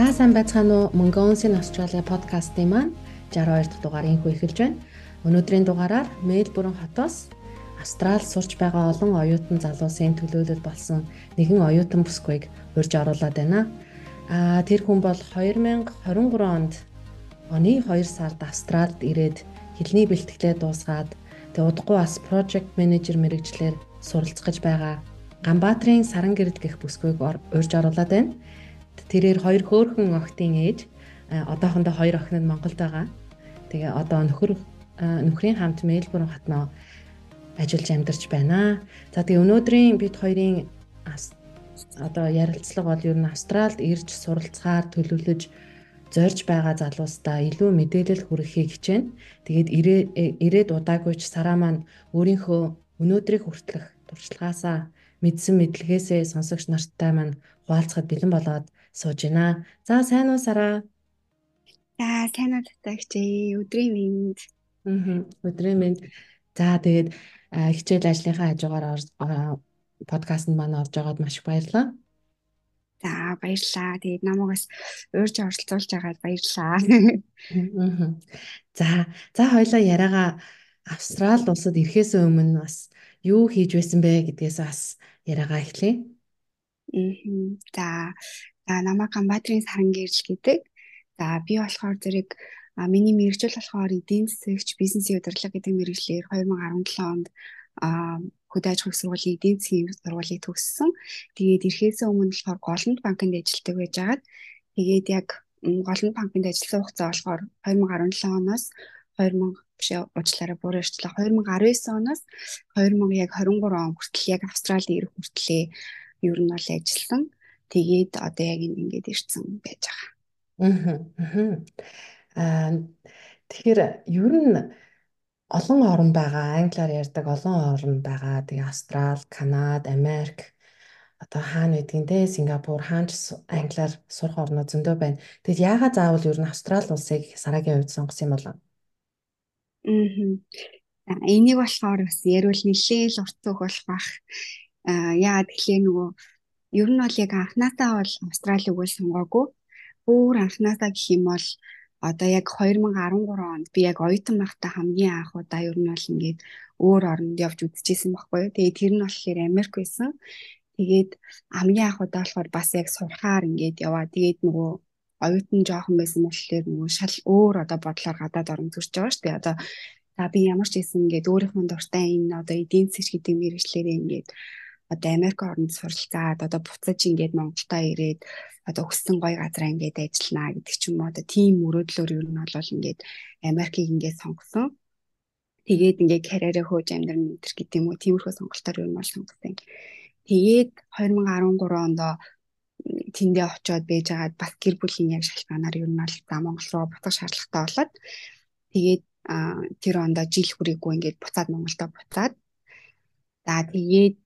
За сайн байцгаана уу? Mongolian Australia подкастын маань 62 дахь дугаар инхүү эхэлж байна. Өнөөдрийн дугаараар Мельбурн хотоос Австрал сурч байгаа олон оюутан залуусын төлөөлөл болсон нэгэн оюутан бүсгүйг урьж оруулаад байна. Аа тэр хүн бол 2023 онд оны 2 сард Австралд ирээд хэлний бэлтгэлээ дуусгаад тэг удахгүй бас project manager мэрэгчлэр суралцах гэж байгаа. Ганбаатрын саран гэрэл гэх бүсгүйг урьж оруулаад байна. Тэрээр хоёр хөөхөн охтын ээж одоохондоо хоёр охин нь Монголд байгаа. Тэгээ одоо нөхөр нөхрийн хамт Мельбурн хотноо ажиллаж амьдарч байна. За тэгээ өнөөдрийн бид хоёрын одоо ярилцлага бол ер нь Австралид ирж суралцахаар төлөвлөж зорж байгаа залуустаа илүү мэдээлэл хүргэхийг хичээнэ. Тэгээд ирээд удаагүйч сараа маань өөрийнхөө өнөөдрийг хүртэлх туршлагаасаа мэдсэн мэдлэгээсээ сонсогч нартай маань хуваалцахад бэлэн болоод сууж байна. За сайн уу Сара? За сайн уу татагчээ. Өдрийн мэнд. Аа өдрийн мэнд. За тэгээд хичээл ажлынхаа хажуугаар подкастт маань орж байгаад маш их баярлалаа. За баярлалаа. Тэгээд намайгаас уурж оролцуулж байгаад баярлалаа. За за хоёлаа яриагаа Австрал улсад ирэхээс өмнө бас юу хийж байсан бэ гэдгээс бас яриагаа эхлэе. За За намайг Ганбаатрийн саран гэрэл гэдэг. За би болохоор зэрэг миний мэрэгжил болохоор эдийн засагч бизнесийн удирдлага гэдэг мэрэгжлэр 2017 онд хөдөө аж ахуйн сургуулийн эдийн засгийн сургуулийг төгссөн. Тэгээд ирэхээс өмнө болохоор Голланд банкнд ажилладаг байж байгаад тэгээд яг Голланд банкнд ажилласан хугацаа болохоор 2017 оноос 2000 биш уучлаарай буруу ирчлээ 2019 оноос 2000 яг 23 он хүртэл яг Австралид ирэх хүртлээ ер нь бол ажилласан. Тэгээд одоо яг ингэж ирсэн байж байгаа. Аа. Тэгэхээр ер нь олон орн байгаа. Англиар ярьдаг олон орн байгаа. Тэгээ Австрал, Канада, Америк одоо хаана байдгийг те Сингапур хаанч англиар сурах орнууд зөндөө байна. Тэгэд яагаад заавал ер нь Австрал улсыг сарагийн хувьд сонгосон юм бол? Аа. Энийг болохоор бас ярил нэлээл урт цог болох бах. Аа яагаад тэгэхээр нөгөө ер нь бол яг анхнаасаа бол Австралиг үл сонгоогүй. Бүр анхнаасаа гэх юм бол одоо яг 2013 онд би яг оюутан байхдаа хамгийн анх удаа ер нь бол ингээд өөр оронд явж үзчихсэн байхгүй юу. Тэгээд тэр нь болохоор Америк байсан. Тэгээд хамгийн анх удаа болохоор бас яг сурахаар ингээд яваа. Тэгээд нөгөө оюутан жоохон байсан болохоор нөгөө шал өөр одоо бодлоор гадаад орон төрж байгаа шүү дээ. Одоо за би ямар ч байсан ингээд өөрийнхөө дуртай энэ одоо эдийн засаг гэдэг мэрэгчлэрээ ингээд одоо Америк орнд суралцаад одоо буцаж ингээд Монголдоо ирээд одоо өссөн гой газараа ингээд ажиллана гэдэг ч юм уу одоо тийм мөрөөдлөөр ер нь бол ингээд Америкийг ингээд сонгосон. Тэгээд ингээд карьераа хөөж амьдрын өнтер гэдэг юм уу тиймэрхүү сонголтоор ер нь бол сонгосон. Тэгээд 2013 онд тэндээ очиод байж байгаад бас гэр бүлийн яг шалтгаанаар ер нь бол за Монгол руу буцах шаардлагатай болоод тэгээд тэр ондоо жил хүрээгүй ингээд буцаад Монголдо буцаад за тэгээд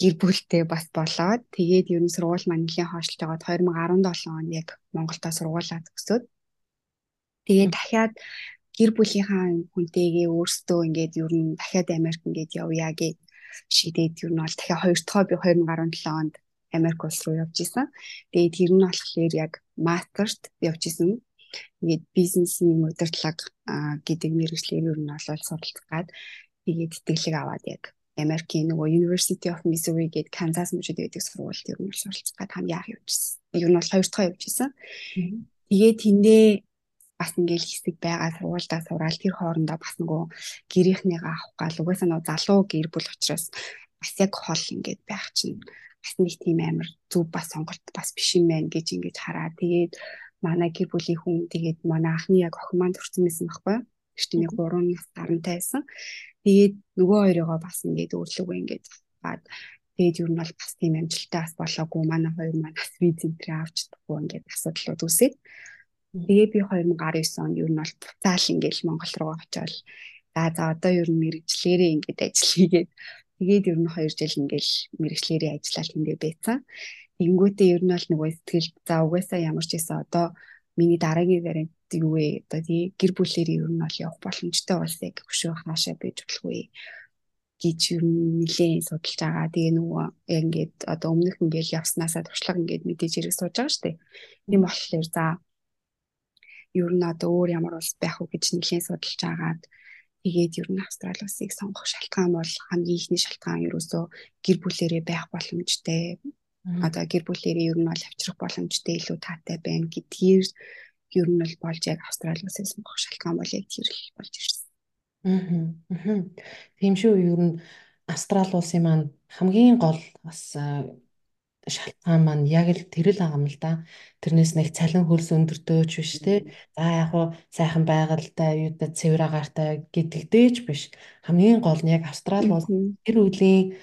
гэр бүлтэй бас болоод тэгээд ер нь сургууль маань нэлийн хойшлж байгаад 2017 он яг Монголдо сургуулаа төгсөөд тэгээд дахиад гэр бүлийнхаа хүнтэйгээ өөрсдөө ингээд ер нь дахиад Америк ингээд явъя гэж шийдээд ер нь бол дахиад хоёр дахь би 2017 онд Америк улс руу явж исэн. Тэгээд тэр нь болохоор яг мастерт явж исэн. Тэгээд бизнесийн удирдлага гэдэг мэргэжлэр ер нь бол суралцах гад тэгээд тэтгэлэг аваад яг Америкийн нөгөө University of Missouri гэдэг Канзас мужид байдаг сургуульд ер нь бол суралцгаад хамгийн анх явжсэн. Ер нь бол хоёр дахь явж исэн. Тэгээ тэндээ бас ингээл хэсэг байгаа сургуульдаа сураал тэр хоорондоо бас нөгөө гэрийнхнийгаа авах гал угаасаа нөгөө залуу гэр бүл учраас бас яг хол ингээд байх чинь бас нэг тийм амар зүв бас сонголт бас биш юм байна гэж ингэж хараа. Тэгээд манай гэр бүлийн хүн тэгээд манай анхны яг охин маань төрсэн байсан байхгүй? Гэвч нэг 3 нас гарантай байсан. Тэгээд нөгөө хоёрыгоо бас ингээд өөрлөгөө ингээд аваад тэгээд юу нь бол бас тийм амжилттай бас болоогүй. Манай хоёр маань бас виз энтрээ авч чадахгүй ингээд асуудлууд үүсээд. Тэгээд би 2019 онд юу нь бол буцаал ингээд Монгол руу очиод за за одоо юу нь мэрэгчлэрээ ингээд ажил хийгээд тэгээд юу нь 2 жил ингээд мэрэгчлэрээ ажиллаад ингээд байцсан. Тэнгүүтээ ер нь бол нөгөө сэтгэл за угаасаа ямар ч байсан одоо миний дараагийн вариант юу вэ? Одоо тий гэр бүлэрээ ер нь бол явах боломжтой болсыг хөшөө хаашаа байж болох вэ? гэж юу нэлээд судалж байгаа. Тэгээ нөгөө ингээд одоо өмнөх ингээд явснаасаа туршлага ингээд мэдээж ирэх сууж байгаа шүү дээ. Тийм болохоор за ер нь одоо өөр ямар улс байх уу гэж нэлээд судалж агаад тэгээд ер нь Австрали улсыг сонгох шалтгаан бол хамгийн ихний шалтгаан ерөөсөө гэр бүлэрээ байх боломжтой. Одоо гэр бүлэрээ ер нь бол авчрах боломжтой илүү таатай байна гэдгээр ер нь бол болж яг Австрали улсыг сонгох шалтгаан бол яг тэр л болж ирсэн. Аа. Тийм шүү ер нь Австрали улсын маань хамгийн гол бас шалтгаан маань яг л тэр л байгаа юм л да. Тэрнээс нэг цалин хөлс өндөртөөч биш те. За яг хуу сайхан байгальтай, юутай цэвэр агаартай гэдэгдээч биш. Хамгийн гол нь яг Австрали улс тэр үеийн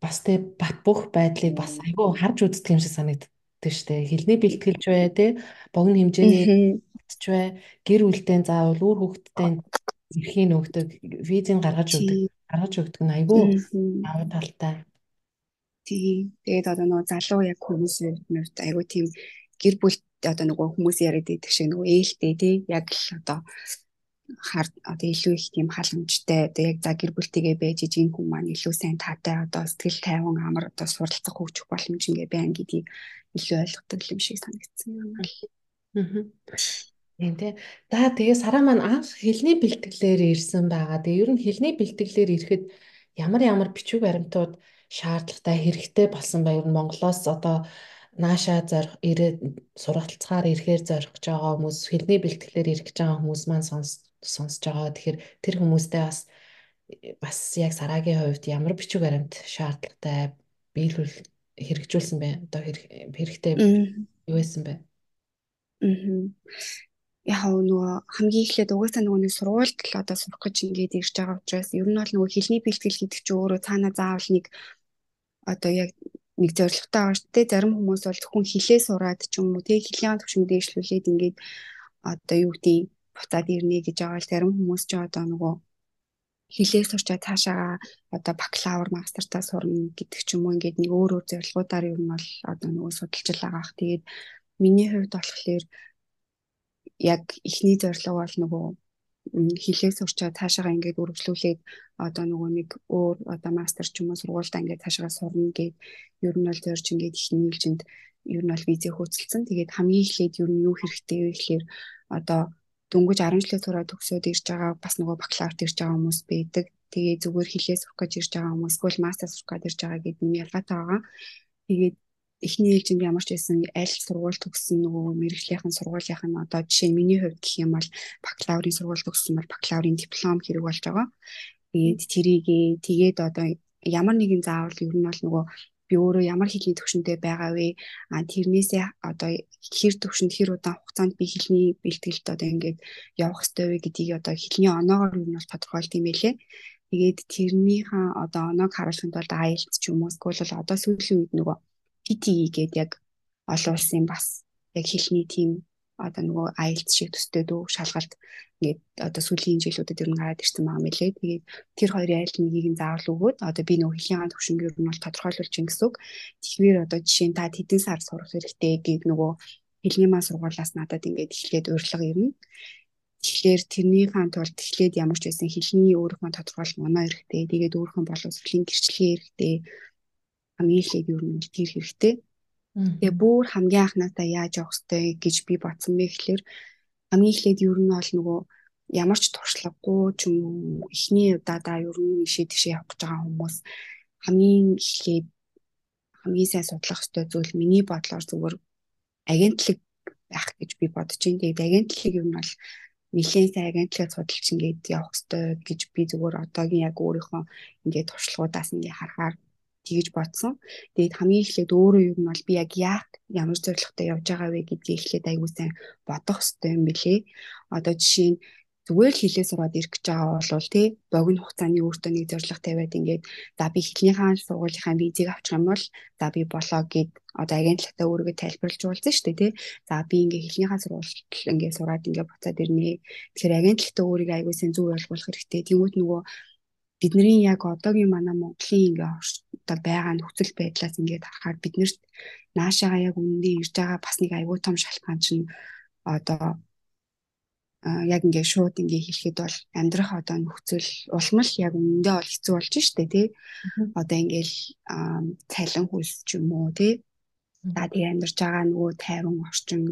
бас те бат бөх байдлыг бас айгүй харж үздэг юм шиг санагддаг штэ. Хилний бэлтгэлж бай те. Богино хэмжээний ч бай. Гэр бүлтэй заавал үр хөвгттэй эрхийн өгдөг, визийн гаргаж өгдөг, гаргаж өгдөг нь айгүй давуу талтай. Тийм. Тэгээд одоо нөгөө залуу яг хүмүүсийн хувьд айгүй тийм гэр бүл одоо нөгөө хүмүүс яриад байдаг шиг нөгөө ээлтэй тий яг л одоо хар одоо илүү их тийм халамжтай одоо яг за гэр бүлтэйгээ байж ижин хүн маань илүү сайн таатай одоо сэтгэл тайван амар одоо суралцах хөгжих боломж ингээ байна гэдгийг илүү ойлгодог юм шиг санагдсан юм аа. Тийм тий. За тэгээ сараа маань анх хэлний бэлтгэлээр ирсэн байгаа. Тэгээ ер нь хэлний бэлтгэлээр ирэхэд ямар ямар бичиг баримтууд шаардлагатай хэрэгтэй болсон ба ер нь Монголоос одоо наашаа зорих ирээд сургалтцгаар ирэхээр зорих байгаа хүмүүс хэлний бэлтгэлээр ирэх гэж байгаа хүмүүс маань сонсож байгаа. Тэгэхээр тэр хүмүүстэй бас бас яг сарагийн хувьд ямар бичиг баримт шаардлагатай биелүүл хэрэгжүүлсэн бэ? Одоо хэрэгтэй юу байсан бэ? Аа яг нөгөө хамгийн эхлээд угаасаа нөгөө нэг сургуульд л одоо сурах гэж ингээд ирж байгаа учраас ер нь бол нөгөө хэлний бэлтгэл гэдэг чинь өөрөө цаанаа заавал нэг одоо яг нэг зорилготой байгаа шүү дээ. Зарим хүмүүс бол зөвхөн хэлээ сураад ч юм уу тэг хэлний төвшин дээшлүүлээд ингээд одоо юу гэдэг буцаад ирнэ гэж байгаа л зарим хүмүүс ч одоо нөгөө хэлээ сурчаа цаашаа одоо бакалавр мастертаа сурна гэдэг ч юм уу ингээд нэг өөр өөр зорилгоудаар ер нь бол одоо нөгөө судалж байгаа ах. Тэгээд миний хувьд болохоор яг эхний зорилго бол нөгөө хилээ сурчаад цаашаа ингээд үргэлжлүүлээд одоо нөгөө нэг өөр одоо мастер ч юм уу сургуультай ингээд цаашаа сурна гэд ер нь бол зорж ингээд ихний ээлжинд ер нь бол визээ хөөцөлдсөн. Тэгээд хамгийн эхлээд ер нь юу хэрэгтэй вэ гэхээр одоо дөнгөж 10 жилийн сураад төгсөөд ирж байгаа бас нөгөө бакалаврт ирж байгаа хүмүүс байдаг. Тэгээ зүгээр хилээ сурах гэж ирж байгаа хүмүүс, эсвэл мастер сурах гэж ирж байгаа гэдэг нь ялгаатай байгаа. Тэгээд эхний ээлжинд ямар ч байсан аль сургууль төгссөн нөгөө мэрэгжлийнхэн сургуулийнх нь одоо жишээ миний хувьд гэх юм бол бакалаврын сургууль төгссөн бол бакалаврын диплом хэрэг болж байгаа. Тэгээд тэрийг тэгээд одоо ямар нэгэн заавал ер нь бол нөгөө би өөрөө ямар хэлний төвшөнтэй байгаа вэ? А тэрнээсээ одоо хэр төвшөнд хэр удаан хугацаанд би хэлний бэлтгэлд одоо ингээд явах ёстой вэ гэдгийг одоо хэлний оноогоор нь бол тодорхойлт юм байлээ. Тэгээд тэрнийхэн одоо оноог харуулахын тулд IELTS ч юм уу эсвэл одоо сүүлийн үед нөгөө PTE гээд яг олон улсын бас яг хэлний тим одоо нөгөө IELTS шиг төстэй дүү шалгалт ингээд одоо сүүлийн жилүүдэд ер нь гараад ирсэн байгаа мэлээ. Тэгээд тэр хоёрын аль нэгийг нь заавал өгөөд одоо би нөгөө хэлний гаан төвшинг ер нь бол тодорхойлуулж ин гэсэн үг. Тэгэхээр одоо жишээ нь та хэдэн сар сурах хэрэгтэй гэгийг нөгөө хэлний маань сургуулаас надад ингээд эхлээд урьдлага ирнэ. Тэгэхээр тэрнийхэн тулд эхлээд ямар ч байсан хэлний өөрийнхөө тодорхойлол оноо хэрэгтэй. Тэгээд өөрийнхөө боловсролын гэрчлэгээ хэрэгтэй хамгийн эхлээд юу нэг тэр хэрэгтэй. Тэгээ бүр хамгийн анхнаасаа яаж явах ёстой гэж би бодсон бэ гэхэлэр хамгийн эхлээд юу нь бол нөгөө ямар ч туршлагагүй ч юм уу эхний удаадаа ер нь ишээ тийшээ явах гэж байгаа хүмүүс хамгийн эхлээд хамгийн сайн судлах ёстой зүйл миний бодлоор зүгээр агентлаг байх гэж би бодож байна. Тэгээд агентлаг юм бол нэлээд сайн агентлагаа судалж ингээд явах ёстой гэж би зүгээр одоогийн яг өөрийнхөө ингээд туршлагуудаас ингээд харахаар тэгэж бодсон. Тэгээд хамгийн эхлээд өөрөө юу нь бол би яг яах ямар зорилготой явж байгаа вэ гэдгийг эхлээд аягүй сайн бодох хэрэгтэй юм билээ. Одоо жишээ нь зүгээр л хилээ сураад ирэх гэж байгаа бол тий богино хугацааны өөртөө нэг зорилго тавиад ингээд за би хэлнийхаа сургуулийнхаа визийг авчих юм бол за би болоо гэд одоо агентлагтаа өөрийгөө тайлбарлаж уулзсан шүү дээ тий за би ингээд хэлнийхаа сургуульд ингээд сураад ингээд буцаад ирнэ тэгэхээр агентлагтаа өөрийгөө аягүй сайн зөв ойлгуулах хэрэгтэй тэмүүт нөгөө бидний яг одоогийн манай Монголын ингээ одоо байгаа нөхцөл байдлаас ингээд харахаар биднэрт наашаага яг үнэндээ ирж байгаа бас нэг аюул том шалтгаан чинь одоо яг ингээ шууд ингээ хэлэхэд бол амьдрах одоо нөхцөл улмал яг үнэндээ бол хэцүү болж штэ тий. Одоо ингээл цалин хөлс ч юм уу тий. За тэгээ амьдарч байгаа нөгөө тайван орчин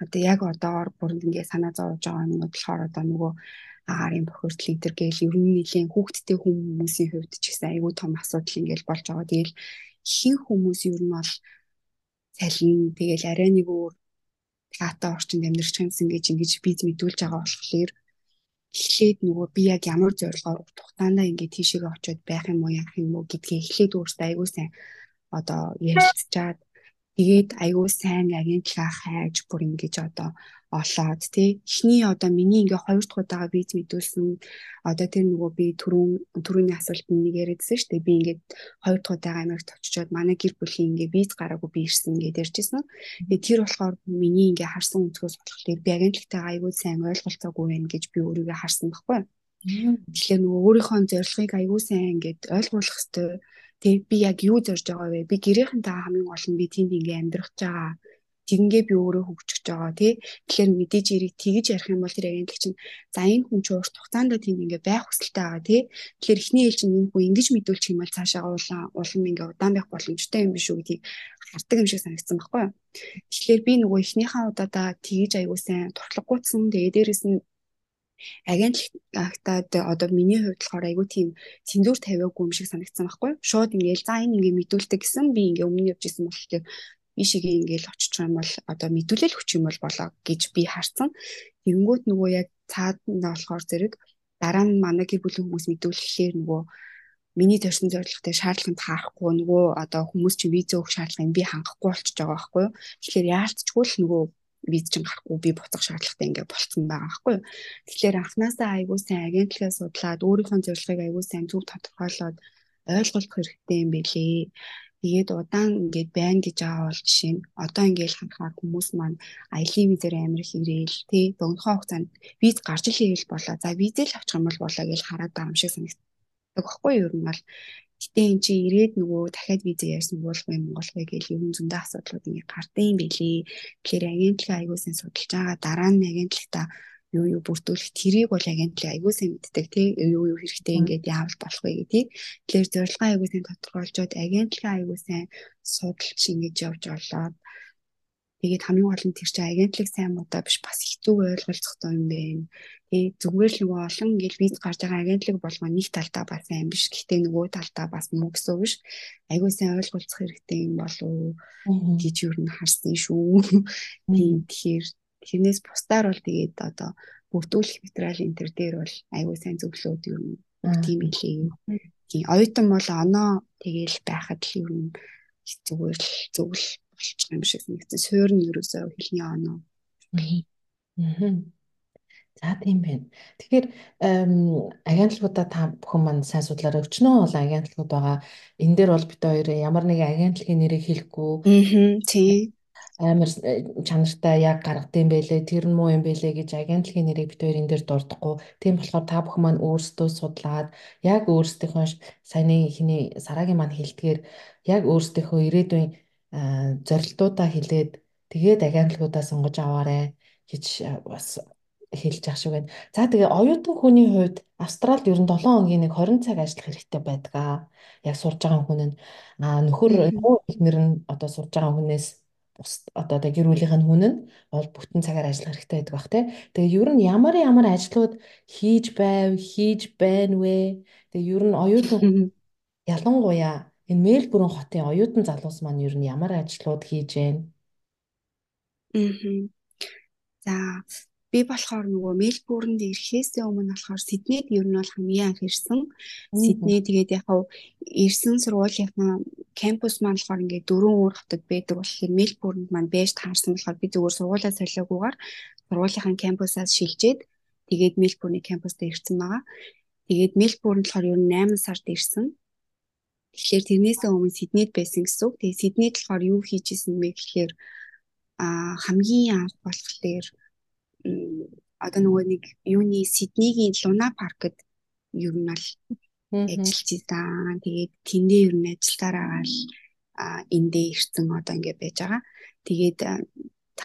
одоо яг одоогор бүр ингээ санаа зовж байгаа нь болохоор одоо нөгөө агарын бохирдол энэ төр гээл ер нь нэлийн хүүхдтэй хүмүүсийн хувьд ч гэсэн айгүй том асуудал ингээл болж байгаа. Тэгэл хин хүмүүс ер нь бол цалин тэгэл арай нэг өөр театр орчинд амьдарч юмсан гэж ингэж бид мэдүүлж байгаа болохоор эхлээд нөгөө би яг ямар зорилгоор тухтаандаа ингээд тийшээгээ очиод байх юм уу яах юм уу гэдгийг эхлээд өөртөө айгүй сайн одоо ярилцчаад тэгээд айгүй сайн агентлагаа хайж бүр ингэж одоо олоод тий эхний одоо миний ингээ хоёр дахь удаага виз мэдүүлсэн одоо тэр нөгөө би түрүүн түрүүний асуултанд нэг яриадсан шүү дээ би ингээд хоёр дахь удаага Америкт очичоод манай гэр бүлийн ингээ виз гараагүй би ирсэн ингээд ярьжсэн. Тэгээ тэр болохоор миний ингээ харсан өнцгөөс болохоор би агентлагтайгаа аягүй сайн ойлголцоогүй байна гэж би өөрийгөө харсан байхгүй. Тэгэхээр нөгөө өөрийнхөө зорилгыг аягүй сайн ингээд ойлгуулах хэрэгтэй. Тэгээ би яг юу зорж байгаа вэ? Би гэрийнхэнтэй хамгийн гол нь би тэнд ингээ амьдрах байгаа тэгингээ би өөрөө хөгжиж байгаа тий. Тэгэхээр мэдээж эрийг тэгж ярих юм бол тэр агентлаг чинь за энэ хүн ч урт хугацаанд тийм ингээ байх хүсэлтэй байгаа тий. Тэгэхээр эхний ээлж нь энэ хүн ингэж мэдүүлчих юм бол цаашаа улаан улам ингээ удаан байх боломжтой юм биш үү гэдгийг хардаг юм шиг санагдсан байхгүй юу. Тэгэхээр би нөгөө эхнийхээ удаадаа тэгж аягүй сайн туртлаггүйцсан. Тэгээ дээрэс нь агентлагтад одоо миний хувьд болохоор айгүй тийм цэндүүр тавиагүй юм шиг санагдсан байхгүй. Шууд ингээл за энэ ингээ мэдүүлдэг гэсэн би ингээ өмнө явж исэн болохоор ийшээгээ ингээл очих юм бол одоо мэдүүлэл хүч юм бол болоо гэж би харсан. Тэгэнгүүт нөгөө яг цаад нь болохоор зэрэг дараа нь манай гэр бүлийн хүмүүс мэдүүлэхээр нөгөө миний төрсэн зорилготой шаардлаганд хаарахгүй нөгөө одоо хүмүүс чинь виз өгөх шаардлагыг би хангахгүй болчихж байгаа байхгүй юу. Тэгэхээр яалтчгүй л нөгөө виз чинь гарахгүй би буцах шаардлагатай ингээ болцсон байгаа байхгүй юу. Тэгэхээр анханасаа айгуу сайн агентлагаа судлаад өөрийнхөө зорилгыг айгуу сайн зөв тодорхойлоод ойлголох хэрэгтэй юм билээ. Тэгээд удаан ингээд байна гэж байгаа бол жишээ нь одоо ингээд ханхаар хүмүүс маань аялын визээр амирх ирээл тий богинохоо хугацаанд виз гарч ил ирээл болоо. За визэл авчих юм бол болоо гэж хараад байгаа юм шиг санагддаг баггүй юу юм бол Гэтэ эн чи ирээд нөгөө дахиад виза яасан болох вэ гэж юм зөндөө асуудлууд ингээ гардыг юм бэлээ. Тэгэхээр агентлагаа аягүй сайн судалж байгаа дараа нь агентлагта юу юу бүрдүүлэх тэрийг бол агентлаг аягүй сайн мэддэг тий юу юу хэрэгтэй ингээд яавал болох вэ гэдэг. Тэгэхээр зорилгоо аягүй сайн тодорхойлжод агентлаг аягүй сайн судалж ингэж явж олоод тэгээд хамгийн гол нь тэр чинь агентлаг сайн муудаа биш бас хэцүү ойлголцохтой юм байна. Тэгээ зүгээр л нөгөө олон ингээл виз гарч байгаа агентлаг болгоо нэг талдаа бас сайн биш. Гэхдээ нөгөө талдаа бас муу гэсэн үг биш. Аягүй сайн ойлголцох хэрэгтэй юм болов гэж юу н харсан шүү. Тийм тэгэхээр Тэрнээс бусдаар бол тэгээд одоо бүрдүүлэх материал энэ төр дээр бол аюул сайн зөвлөд юм тийм илээ. Тийм оюутан бол оноо тэгээл байхад л юм зүгээр л зөвл болчих юм шиг нэгэн суур нь ерөөсөө хэлний оноо. Аа. За тийм байна. Тэгэхээр агентлагуудаа та бүхэн манд сайн судлаарай. Өчнөө бол агентлагууд байгаа. Энэ дээр бол бид хоёр ямар нэгэн агентлагийн нэрийг хэлэхгүй. Аа тийм амар э, чанартай яг гаргадсан байлээ тэр нь муу юм байлээ гэж агентлагийн нэрийг бид хоёр энэ дээр дурдахгүй тийм болохоор та бүхэн маань өөрсдөө судлаад яг өөрсдийнхөө саяны ихний сарагийн маань хэлдгээр яг өөрсдийнхөө ирээдүйн зорилтуудаа хэлээд тэгээд агентлагуудаа сонгож аваарэ гэж бас хэлж ах шиг байна. За тэгээ оюутан хүний хувьд Австралид ер нь 7 хоногийн нэг 20 цаг ажиллах хэрэгтэй байдаг аа. Яг сурж байгаа хүн нь аа нөхөр эхнэр нь одоо сурж байгаа хүнээс одоо тэг гэр бүлийнх нь хүн нь бол бүтэн цагаар ажиллах хэрэгтэй байдаг бах тий. Тэгээ ер нь ямар ямар ажлууд хийж байв, хийж байна вэ? Тэгээ ер нь оюутан ялангуяа энэ Мельбурн хотын оюутан залуус маань ер нь ямар ажлууд хийж байна? Аа. За би болохоор нөгөө Мельбурнд ирэхээс өмнө болохоор Сиднейд ер нь бол хамгийн анх ирсэн. Сидней тэгээд яг хав ирсэн сургуулийнхаа кампус маань болохоор ингээд дөрвөн өөр хотод байдаг болохоор Мельбурнд маань бэж таарсан болохоор би зүгээр сургуулаа солиогүйгээр сургуулийнхаа кампусаас шилжээд тэгээд Мельбурний кампуст ирсэн байгаа. Тэгээд Мельбурнд болохоор ер нь 8 сард ирсэн. Тэгэхээр тэрнээс өмнө Сиднейд байсан гэсэн үг. Тэгээд Сиднейд болохоор юу хийж исэн бэ гэхээр а хамгийн анх болохоор одоо нөгөө нэг юуны Сиднейгийн Луна паркд ер нь бол ажиллаж исэн. Тэгээд тэндээ ер нь ажиллаараа гал эндээ ирсэн одоо ингэ байж байгаа. Тэгээд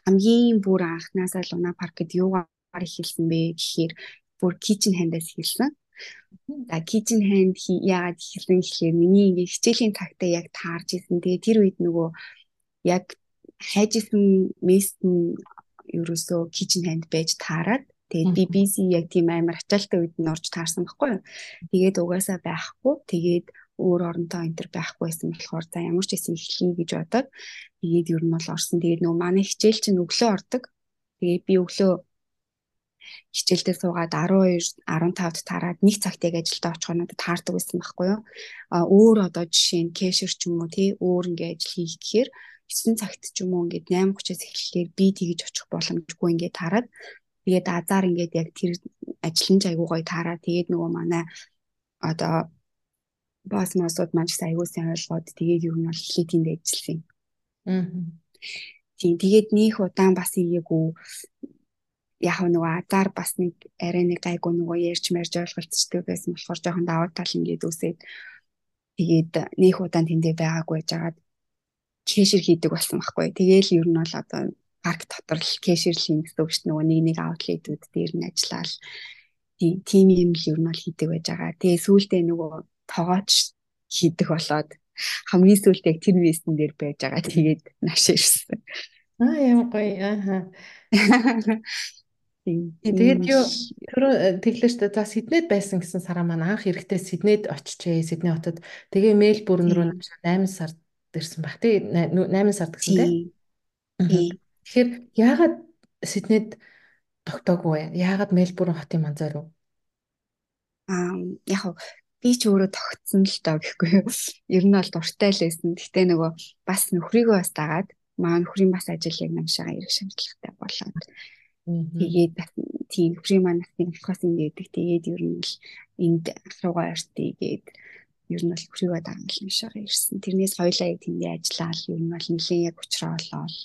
хамгийн бүр анхнаасаа Луна паркд юугаа эхэлсэн бэ гэхээр бүр kitchen hand-аас эхэлсэн. За kitchen hand яагаад эхэлсэн гэхээр миний ингээ хичээлийн цагтаа яг таарч исэн. Тэгээ тэр үед нөгөө яг хайжсэн мест нь ерөөсөө kitchen hand байж таарад Тэгээд BBC яг тийм амар ачаалттай үед нь орж таарсан байхгүй юу. Тэгээд угаасаа байхгүй. Тэгээд өөр оронтой энэ төр байхгүй байсан болохоор за ямар ч байсан эхлэе гэж бодоод тэгээд ер нь бол орсон. Тэгээд нөгөө манай хичээл чинь өглөө ордог. Тэгээд би өглөө хичээлдээ суугаад 12 15-д таарад нэг цагт яг ажилдаа очихоор надад таардаг байсан байхгүй юу. А өөр одоо жишээ нь кэшер ч юм уу тий өөр ингээ ажил хийх гэхээр 9 цагт ч юм уу ингээд 8:30-аас эхлэхээр би тэгж очих боломжгүй ингээд таарад тэгээд азар ингээд яг тэр ажлын ч айгуу гоё таараа тэгээд нөгөө манай одоо бос мосууд маань ч айгуу сайн ойлгоод тэгээд юу нь бол тэнд ажилласан. Аа. Тийм тэгээд нөх удаан бас ийгээгүй яг нөгөө азар бас нэг арай нэг гайгүй нөгөө ярьж марж ойлголцдог байсан болохоор жоохон даваа тал ингээд үсээд тэгээд нөх удаан тэндээ байгаагүй жагаад кэшэр хийдэг болсон байхгүй. Тэгээл ер нь бол одоо парк дотор л кэшерлийн гэсэн үг шүү дээ. Нөгөө нэг нэг аутлетүүд дээр нь ажиллаад тийм юм л ер нь бол хийдэг байж байгаа. Тэгээ сүүлдээ нөгөө тоогооч хийдэг болоод хамгийн сүүлд яг тэр вестэн дээр байж байгаа. Тэгээд нааш ирсэн. Аа ямар гоё. Ааха. Тэгээд юу тэр тэглээ штэ за Сиднейд байсан гэсэн сараа маань анх эрэхтэй Сиднейд очичээ. Сидней хотод тэгээ Мельбурн руу 8 сард ирсэн баг. Тэгээ 8 сард гэсэн тийм. Тэгэхээр яагаад Сиднейд тогтоогүй вэ? Яагаад Мельбурн хотын манзаар уу? Аа яг би ч өөрөө тогтсон л доо гэхгүй юу. Ер нь бол дуртай л байсан. Гэтэ нөгөө бас нөхрийгөө бас дагаад маа нөхрийн бас ажил яг намшаага ирэх шаардлагатай болоод тэгээд тийм нөхрийн маань насны болохоос ингэдэг. Тэгээд ер нь л энд ахруугаа ортыг гээд ер нь бол хүрээ дагнал юм шиг ирсэн. Тэрнээс хоёлаа яг тэндээ ажиллаад ер нь бол нэлийн яг уучраа болоод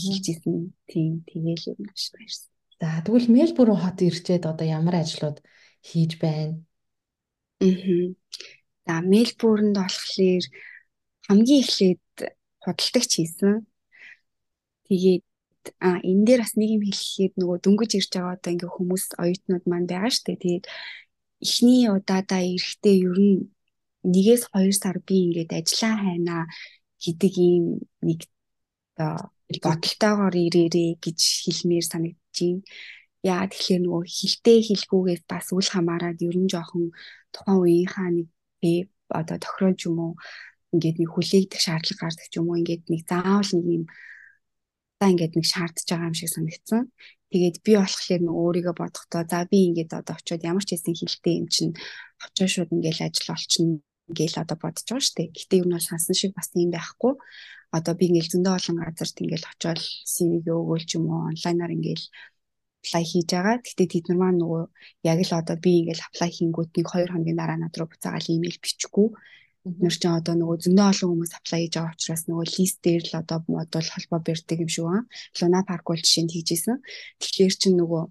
хэлжсэн. Тийм тэгээл ер нь ашиг ирсэн. За тэгвэл Мельбурн хот ирчээд одоо ямар ажлууд хийж байна? Аа. За Мельбурнд болохоор хамгийн эхлээд худалдагч хийсэн. Тэгээд а энэ дээр бас нэг юм хэлэхэд нөгөө дөнгөж ирж байгаа одоо ингээ хүмүүс оюутнууд маань байгаа шүү дээ. Тэгээд эхний удаадаа ирэхдээ ер нь нэгээс 2 сар би ингээд ажиллаа хайнаа гэдэг ийм нэг оо бодолтойгоор ирээрээ гэж хэлмээр санагдаж байна. Яа тэгэхээр нөгөө хилтэй хилгүүгээс бас үл хамааран ер нь жоохон тухайн үеийнхаа нэг бэ одоо тохиолж юм уу ингээд нэг хүлээгдэх шаардлага гардаг ч юм уу ингээд нэг заавал нэг юм та ингээд нэг шаардж байгаа юм шиг санагдсан. Тэгээд би болохоор нэг өөрийгөө бодохдоо за би ингээд одоо очиод ямар ч хэсэн хилтэй юм чинь очоо шууд ингээд ажил олчихно гээл одоо бодож байгаа шүү дээ. Гэтэ юм бол сансан шиг бас юм байхгүй. Одоо би ингээл зөндөө олон газарт ингээл очиод CV-г өгөөл ч юм уу онлайнаар ингээл apply хийж байгаа. Гэтэ тэд нар маань нөгөө яг л одоо би ингээл apply хийнгүүт нэг 2 хоногийн дараа над руу буцаагаал имэйл бичгүү. Нэр чинь одоо нөгөө зөндөө олон хүмүүс apply хийж байгаа учраас нөгөө лист дээр л одоо модуль холбоо барьдаг юм шиг байна. Луна парк бол жишээ нь хийжсэн. Тэгэхээр чинь нөгөө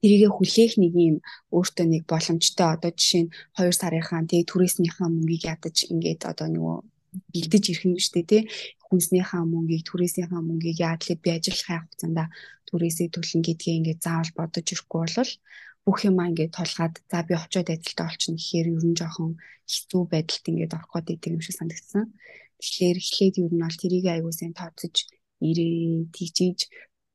тэрийгэ хүлээх нэг юм өөртөө нэг боломжтой одоо жишээ нь 2 сарынхаа тэгээ түрээснийхаа мөнгийг ядаж ингээд одоо нөгөө бэлдэж ирэх юм шүү дээ тий хүнснийхаа мөнгийг түрээснийхаа мөнгийг яадлаа би ажиллахын хугацаанд түрээсээ төлнө гэдгээ ингээд заавал бодож ирэхгүй бол бүх юм ингээд толгаад за би очиод ажилдаа олчихно гэхээр ер нь жоохон хэцүү байдалд ингээд орох гээд идэг юм шиг санагдсан. Тэгэхээр эхлээд ер нь бол тэрийг аягүй сайн тооцож ирээ тэгжиж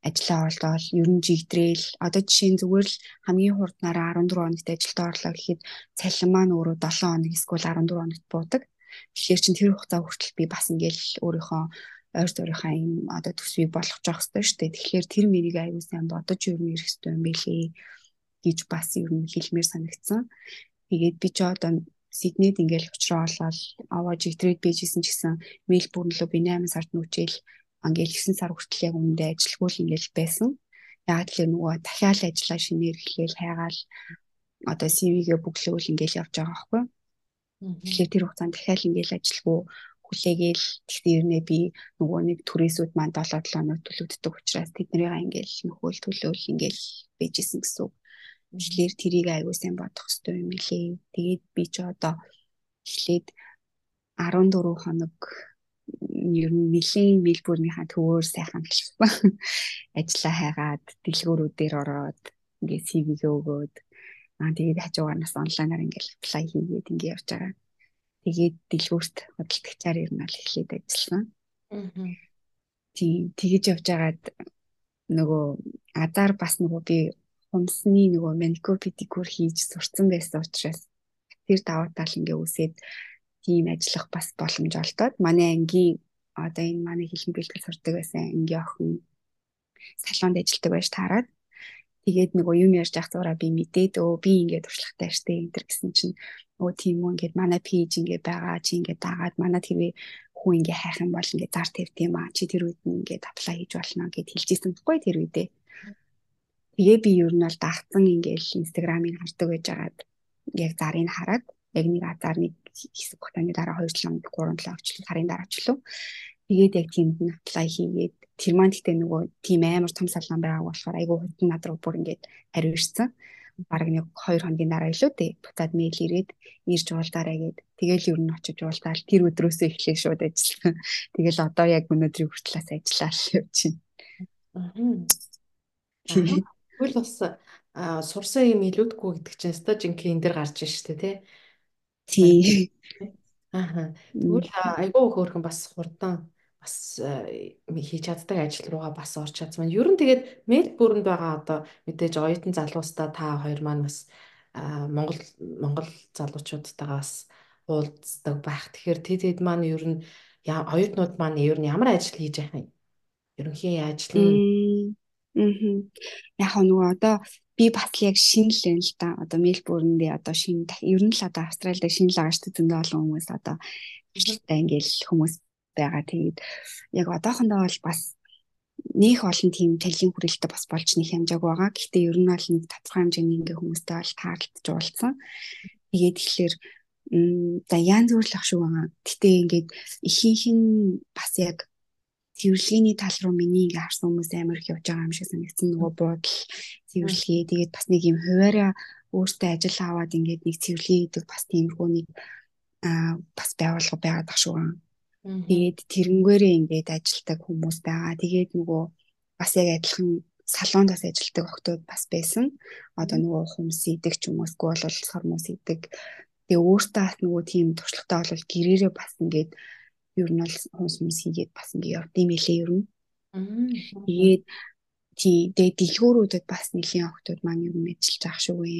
ажиллаа олдоод ер нь жигдрээл одоо жишээ нь зүгээр л хамгийн хурднаараа 14 хоногт ажилд орлоо гэхэд цалин маань өөрөө 7 хоног эсвэл 14 хоногт буудаг. Тэгэхээр чин тэр хугацаа хүртэл би бас ингээл өөрийнхөө ойр дөрийнхаа юм одоо төсвийг болгож явах хэрэгтэй шүү дээ. Тэгэхээр тэр мэрийг аягүй сайн бодож ер нь ирэх хэрэгтэй юм байлээ гэж бас ер нь хэлмээр санагдсан. Тэгээд би ч одоо Сиднейд ингээл уучраа олоод аваа жигдрээд бийжсэн ч гэсэн Мельбурн руу би 8 сард нүчээл ингээл 9 сар хүртэл яг үндэ ажилгүй л ингээл байсан. Яг л нөгөө дахиад ажиллаа шинээр эхлээл хайгаал одоо CV-гээ бүглэвэл ингээл явж байгаа байхгүй. Тэгэхээр тэр хугацаанд дахиад ингээл ажилгүй хүлээгээл тэгтээ ер нь би нөгөө нэг түрээсүүд маань 7 7 хоног төлөгддөг учраас тэднэрийг ингээл нөхөөл төлөөл ингээл бэжсэн гэсэн үг. Тэгэхээр тэрийг аягүй сайн бодох хэрэгтэй юм лээ. Тэгээд би ч одоо эхлээд 14 хоног ер нь нэлийн Мельбурнийхаа төвөөр сайхан амжилтсан. Ажлаа хайгаад дэлгүүрүүдээр ороод ингээд CV-гээ өгөөд аа тэгээд хажуугаараас онлайнаар ингээд apply хийгээд ингээд явж байгаа. Тэгээд дэлгүүрт хөдөлгөгчаар ер нь бол эхлээд ажилласан. Аа. Тийм тэгэж явж байгаад нөгөө азар бас нөгөө би хумсны нөгөө маникюр педикюр хийж сурцсан байсан учраас тэр давуу тал ингээ үсээд тийм ажиллах бас боломж олдоод манай ангийн одоо энэ манай хэлэн бэлтгэл сурдаг байсан ангийн охин салонд ажилладаг байж таарад тэгээд нөгөө юм ярьж явах зураа би мэдээд өө би ингээд туршлагатай штэ энэ төр гэсэн чинь өө тийм үү ингээд манай пэйж ингээд байгаа чи ингээд дагаад манай тэрвээ хүн ингээ хайх юм бол ингээ зар тавьт юм аа чи тэр үед нь ингээ аплай хийж болно гэд хэлжсэн байхгүй тэр үедээ. Тэгээ би ер нь бол дагцсан ингээл инстаграмыг хардаг байж агаад яг зарыг хараад яг нэг азар нэг хэсэг хугацааны дараа 2 7 3 7 орчлон сарын дараа лөө. Тэгээд яг тиймд нь аплай хийгээд тэр маань гэхдээ нөгөө тийм амар том салон байгаа болохоор айгүй хурдан над руу бүр ингээд хариу ирсэн баг нэг 2 хоногийн дараа илүү дээ буцаад мэйл ирээд ирж уулзаарай гэд. Тэгэл ер нь очиж уулзаал. Тэр өдрөөсөө эхлэе шууд ажиллана тэгэл одоо яг өнөөдрийн хүртлээс ажиллаа л явж байна. Тэгвэл бас сурсан юм илүүдгүй гэдэг чинь ста жинхэнэ энэ дэр гарч ийн штэ тий Тий. Аа. Тэгвэл айгүй хөөрхөн бас хурдан бас хийж чаддаг ажил руугаа бас орч чадсан. Ер нь тэгээд Мельбурнд байгаа одоо мэдээж оюутан залуустаа та хоёр маань бас Монгол Монгол залуучуудтайгаа бас уулздаг байх. Тэгэхээр тэд хэд маань ер нь оюутнууд маань ер нь ямар ажил хийж байгаа юм? Ерөнхий ажил нь Аа. Яг нөгөө одоо би бас яг шинэ л юм л да. Одоо Мельбурндээ одоо шинэ ер нь л одоо Австралид шинэ л дээ. Зөндөө олон хүмүүс одоо хурцтай ингээл хүмүүс байгаа. Тэгээд яг одоохондоо бол бас нөх олон тийм талын хүрээлэлтэй бас болж нэг хэмжээг байгаа. Гэхдээ ер нь бол нэг тодорхой хэмжээний ингээ хүмүүстэй бол таарлаж уулзсан. Тэгээд тэгэхээр за л ах шүү байгаа. Гэтэ ингээд ихийнх нь бас яг цэвэрлэгээний тал руу миний ингээ харсан хүмүүс амар их явж байгаа юм шиг санагдсан нөгөө буудал цэвэрлэгээ тэгээд бас нэг юм хуваараа өөртөө ажил аваад ингээд нэг цэвэрлэгээ гэдэг бас тиймэрхүү нэг аа бас байгуулга байгаад тах шүү. Тэгээд тэрнгээрээ ингээд ажилтдаг хүмүүс байгаа. Тэгээд нөгөө бас яг адилхан салонд бас ажилтдаг охтууд бас байсан. Одоо нөгөө хүмүүс идэг ч юм уусгүй бол сормос идэг. Тэгээ өөртөө бас нөгөө тийм туршлагатай бол гэрээрээ бас ингээд ер нь бол хүмүүс хүмүүс хийгээд бас ингээ явд юм элэ ер нь. Тэгээд тий тэгээд дэлгүүрүүдэд бас нэлийн охтууд маань ер нь ажиллаж байгаа шүү вэ.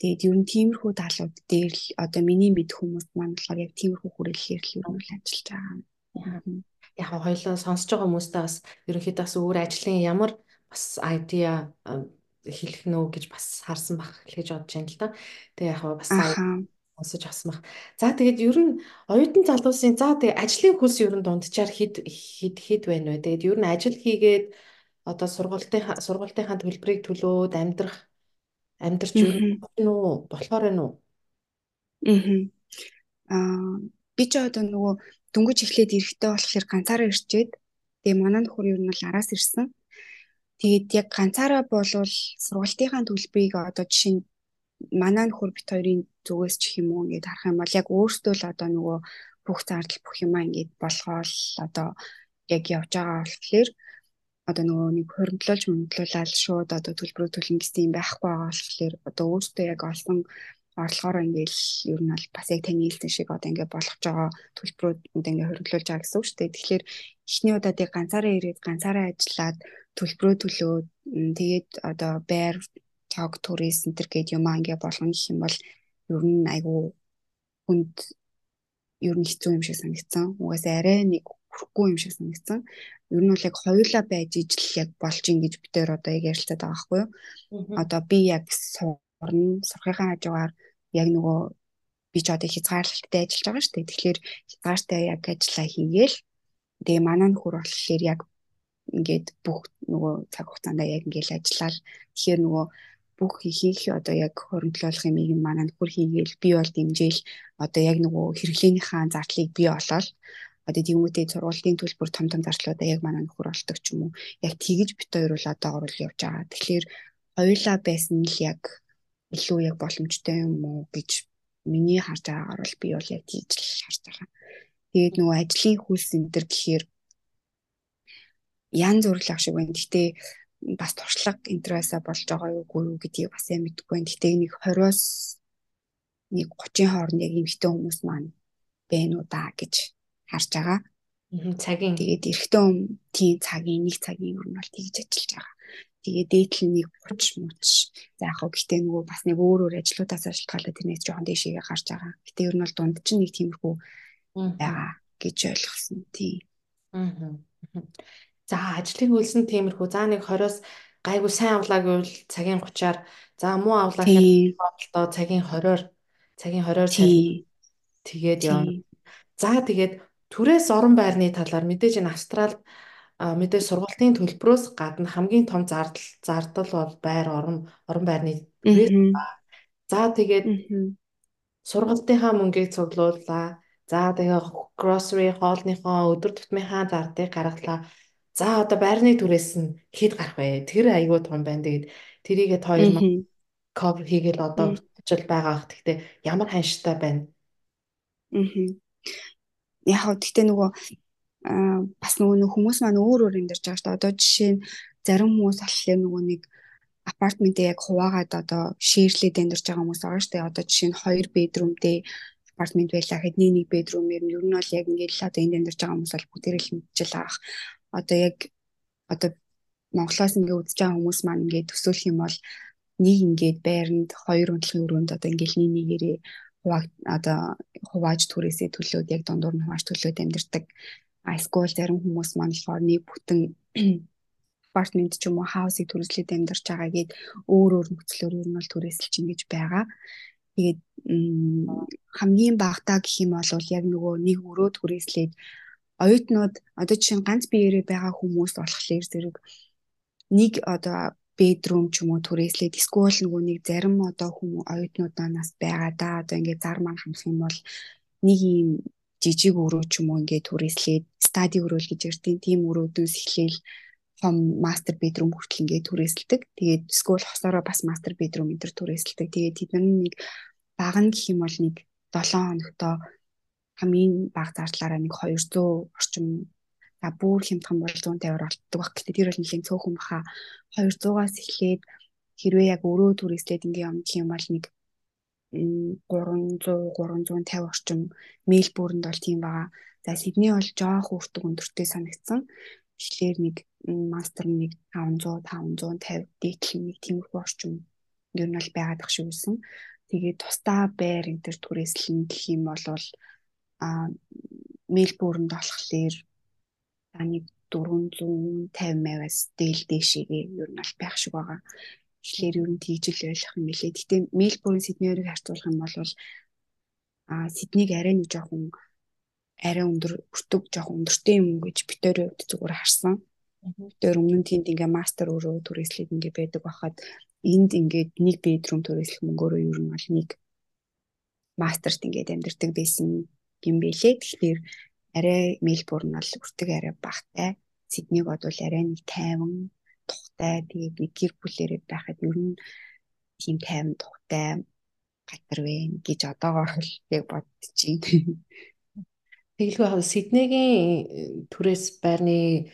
Тэгээд ер нь тиймэрхүү талууд дээр л одоо миний мэд хүмүүс маань болохоор яг тиймэрхүү хүрээлэлээр л ер нь ажиллаж байгаа. Яг хоёлоо сонсож байгаа хүмүүстээ бас ерөнхийдөө бас өөр ажлын ямар бас айдиа хэлэх нөө гэж бас харсан бах гэж бодож байна л да. Тэгээ яг бас сонсож баг. За тэгээд ер нь оюутан залуусын за тэгээд ажлын хөлс ер нь дунджаар хэд хэд хэд байна вэ? Тэгээд ер нь ажил хийгээд одоо сургалтын сургалтынхаа төлбөрийг төлөөд амьдрах амьдрч нь уу болохоор нь уу? Аа би ч одоо нөгөө дөнгөж эхлээд эрэхтэй болохоор ганцаараа ирчээд тэгээ манай нөхөр ер нь бол араас ирсэн. Тэгээд яг ганцаараа болвол сургалтынхаа төлбөрийг одоо жишээ нь манай нөхөр бит хоёрын зүгээс ч юм уу ингээд харах юм бол яг өөртөө л одоо нөгөө бүх зардал бүх юмаа ингээд болгоол одоо яг явж байгаа болохоор одоо нөгөө нэг хөрөнгөлөж мөнгөлүүлэл шууд одоо төлбөрөө төлнө гэсэн юм байхгүй байгаа болохоор одоо өөртөө яг олсон орлогоор ингээл ер нь бол бас яг таны хэлсэн шиг одоо ингээд болгож байгаа төлбөрүүд ингээд хөрөнгөлүүлж байгаа гэсэн үг шүү дээ. Тэгэхээр эхний удаад яг ганцаараа ирээд ганцаараа ажиллаад төлбөрөө төлөөд тэгээд одоо байр тог турист энэ төр гээд юм аа ингээ болгоно гэх юм бол ер нь айгүй хүнд ер нь хэцүү юм шиг санагдсан. Угаасаа арай нэг хүрэхгүй юм шиг санагдсан. Ер нь бол яг хоёулаа байж ижил яг болж ингэж битээр одоо яг ярилцаад байгаа байхгүй юу? Одоо би яг сурна, сурахын хажуугаар яг нөгөө би ч одоо хязгаарлалттай ажиллаж байгаа шүү дээ. Тэгэхээр хязгаартай яг ажиллаа хийгээл тэгээ манай нөхөр болохоор яг ингээд бүх нөгөө цаг хугацаанд яг ингээд ажиллаад тэгэхээр нөгөө бүх ихийг одоо яг хөрөнгөлөх юмыг манай нөхөр хийгээл би бол дэмжээл одоо яг нөгөө хэрэглээнийхаа зардлыг бий болоод одоо тиймүүдээ сургуулийн төлбөр том том зардлуудаа яг манай нөхөр олдог ч юм уу яг тэгж бит хоёр бол одоо орол явж байгаа. Тэгэхээр хоёулаа байсан л яг илүү яг боломжтой юм уу гэж миний харж байгаагаар бол би бол яг тийж л харж байгаа. Тэгээд нөгөө ажлын хөлс энэ төр гэхээр ян зүрлэх шиг байна. Гэхдээ бас туршлага интересаа болж байгаа юу үгүй юу гэдгийг бас яг мэдэхгүй байна. Гэхдээ нэг 20-оос нэг 30-ын хооронд яг эмэгтэй хүмүүс маань байна уу да гэж харж байгаа. Цагийн тэгээд эрэгтэй хүн тийм цагийн нэг цагийн нь бол тэгж ажиллаж байгаа. Тэгээ дээдл нэг 30 мууч. За яг хөө гэтээ нөгөө бас нэг өөр өөр ажлуудаас шалтгаалаад тэрнээс жоохон дэшегээ гарч байгаа. Гэтэ ер нь бол дунд чинь нэг тиймэрхүү байгаа гэж ойлгосон. Тийм. Аа. За ажлыг үлсэн тиймэрхүү. За нэг 20-оос гайгүй сайн авлаа гэвэл цагийн 30-аар за муу авлаа гэхэд бодлоо цагийн 20-оор цагийн 20-оор тэгээд явна. За тэгээд түрээс орон байрны талаар мэдээж энэ Австралид мэдээж сургалтын төлбөрөөс гадна хамгийн том зардал зардал бол байр орон орон байрны түрээс за тэгээд сургалтынхаа мөнгийг цуглууллаа. За тэгээ grocery хоолныхоо өдөр тутмынхаа зардыг гаргалаа. За одоо байрны түрээс нь хэд гарах вэ? Тэр айгүй том байна. Тэгээд тэрийгээ тойл cover хийгээл одоо хурцл байгаа ах. Гэхдээ ямар ханштай байна? Аа. Яг гэхдээ нөгөө бас нөгөө хүмүүс маань өөр өөр амьдарч байгаа шүү дээ. Одоо жишээ нь зарим хүмүүс болохоор нөгөө нэг апартментээ яг хуваагаад одоо шеэрлээд амьдарч байгаа хүмүүс байгаа шүү дээ. Одоо жишээ нь 2 бедрумтэй апартмент байлаа гэхэд нэг нэг бедрумээр нь ер нь бол яг ингээд л одоо энд амьдарч байгаа хүмүүс бол бүгдээрээ л мэдчихэл байгаа одоо яг одоо Монголоос ингээ үзэж байгаа хүмүүс маань ингээ төсөөлөх юм бол нэг ингээд байранд хоёр унтлахын өрөөнд одоо ингээл нэг нэгээрээ хувааг одоо хувааж түрээсээ төлөөд яг дундуур нь хувааж төлөөд амьдэрдэг. Айскул зарим хүмүүс маань болохоор нэг бүтэн апартмент ч юм уу хаусыг түрээслээд амьдарч байгаа гээд өөр өөр нөхцлөөр ер нь бол түрээсэлж ингэж байгаа. Тэгээд хамгийн багтаа гэх юм бол яг нөгөө нэг өрөө түрээслээд оюутнууд одоо жишээ нь ганц биеэрээ байгаа хүмүүс болохоор зэрэг нэг одоо бедрум ч юм уу түрээслээд эсвэл нөгөө нэг зарим одоо хүмүүс оюутнуудаас байгаа да одоо ингээд зар маань хамсах юм бол нэг юм жижиг өрөө ч юм уу ингээд түрээслээд стади өрөөл гэж ярьдیں۔ Тийм өрөөдөөс эхлээл хом мастер бедрум хүртэл ингээд түрээсэлдэг. Тэгээд эсвэл хосороо бас мастер бедрум энэ төр түрээсэлдэг. Тэгээд тэд нэг баг нь гэх юм бол нэг 7 хоногтоо хамгийн бага зардлаараа нэг 200 орчим за бүр хямдхан бол 150-аар олддог баг. Гэтэ тэр бол нэлийн цөөхөн баха 200-аас эхлээд хэрвээ яг өрөө түрээслээд ингээ юм гэх юм бол нэг 300 350 орчим Мельбурнд бол тийм байгаа. За Сидней бол жоох өртөг өндөртэй санагдсан. Тэгэхээр нэг мастер нэг 500 550 дээдл нэг тиймэрхүү орчим ер нь бол байгаад ах шиг үсэн. Тэгээд тусдаа байр энэ төр түрээслэн гэх юм бол а Мельбурнд болохоор таны 450-аас дээл дэшигээ ер нь аль байх шиг байгаа. Тэгэхээр ер нь тийж л ойлгох юм билээ. Гэтэ Мельбурн Сиднейрийг харьцуулах юм бол а Сиднейг арай нэг жоохон арай өндөр өртөг жоохон өндөртэй юм гэж битээр хувьд зүгээр харсан. Тэр өмнө нь тэнд ингээ мастер өөрөө түрээслээд ингээ байдаг байхад энд ингээд нэг бедрум түрээслэх мөнгөөрөө ер нь бол нэг мастерт ингээд амьдэрдэг байсан юм бэлээ. Тэгэхээр арай Мельбурн бол өртөг арай багтай. Сиднейг бодвол арай нэг 50 тухтай. Тэгээд нэг гэр бүлээрээ байхад ер нь тийм 50 тухтай гатар вэ гэж одоогоор л яг бодчихъя. Тэгэлгүй Сиднейгийн түрээс байрны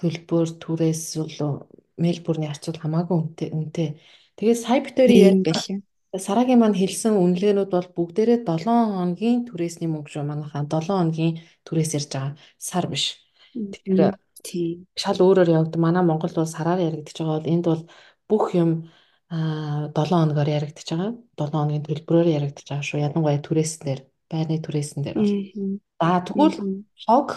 төлбөр түрээс бол Мельбурний харьцуул хамаагүй үнэтэй. Тэгээд сая битүүрийн ярьж Сарагийн маань хэлсэн үнэлгээнүүд бол бүгдээрээ 7 хоногийн түрээсний мөнгө шүү манайхаа 7 хоногийн түрээс ярьж байгаа сар биш. Тэгэхээр тийм шал өөрөөр явд манай Монгол бол сараар яригдчихэж байгаа бол энд бол бүх юм а 7 хоногоор яригдчихэж байгаа. 7 хоногийн төлбөрөөр яригдчихэж байгаа шүү. Ядангуяа түрээснээр байрны түрээсэн дээр бол. За тэгвэл хог,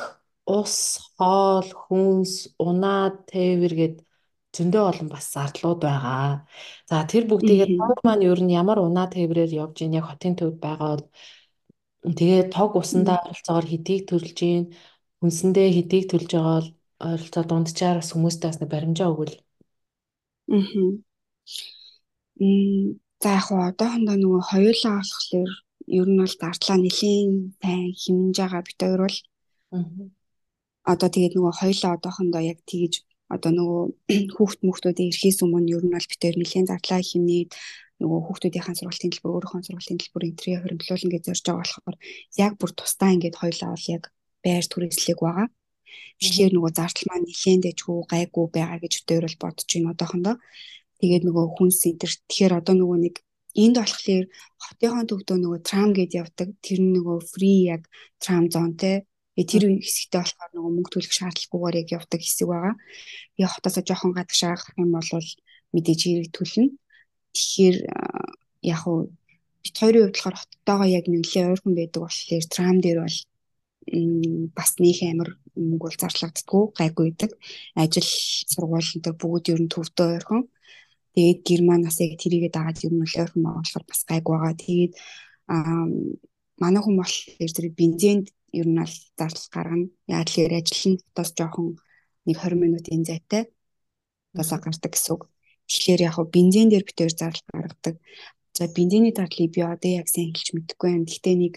ус, хоол, хүнс, унаа, тээвэр гээд зөндөө олон бас зардлууд байгаа. За тэр бүгдийгээ тог маань ер нь ямар унаа тээврээр явж ийн яг хотын төвд байгаа бол тэгээ тог усандаа ойролцоогоор хэдийг төлж ийн хүнсэндээ хэдийг төлж байгаа бол ойролцоо дунджаар бас хүмүүстээ бас баримжаа өгвөл. Аа. За яг хоо одоохондоо нөгөө хоёулаа болохоор ер нь бол зардлаа нэлийн сайн хэмнэж байгаа бит хоёр бол. Аа. Одоо тэгээд нөгөө хоёулаа одоохондоо яг тэгж одоо нөгөө хүүхд мөхтүүд ирэхээс өмнө ер нь бол битээр нэлээд зардлаа хэмнээд нөгөө хүүхдүүдийн сургалтын төлбөр өөрийнхөө сургалтын төлбөр энтрийг хөрөнгөлүүлнэ гэж зорж байгаа болохоор яг бүр тусдаа ингээд хоёлаа бол яг байр түрээслэг байгаа. Тэгэхээр нөгөө зардал маань нэлээдээчгүй гайгүй байгаа гэж өдөр бол бодож байна одоохондоо. Тэгээд нөгөө хүнс энтер тэгэхээр одоо нөгөө нэг энд болохоор хотынхон төвдөө нөгөө трам гэж явдаг. Тэр нөгөө фри яг трам зон те тэр хэсэгтээ болохоор нөгөө мөнгө төлөх шаардлагагүйгээр яг явдаг хэсэг байгаа. Би хотоосоо жоохон гадагшаа гарах юм бол мэдээж хэрэг төлнө. Тэгэхээр яг уу бит хоёрын хувьд болохоор хоттойгоо яг нэглээ ойрхон байдаг болохоор трам дээр бол бас нөх амир мөнгө бол зарлагддаггүй гайгүй байдаг. Ажил сургууль энэ бүгд ер нь төвдөө ойрхон. Тэгээд германаас яг тэрийгээ дагаад ер нь ойрхон болохоор бас гайгүй байгаа. Тэгээд аа манай хүн болохоор тэр бензинд ер нь аль зардал гаргана. Яг л ажил нь тус жоохон нэг 20 минутын зайтай тусаа гардаг гэсэн үг. Тэгэхээр яг хөө бензин дээр битээр зардал гаргадаг. За бензиний зардлыг би одоо яг сайн хэлж мэдэхгүй байна. Гэхдээ нэг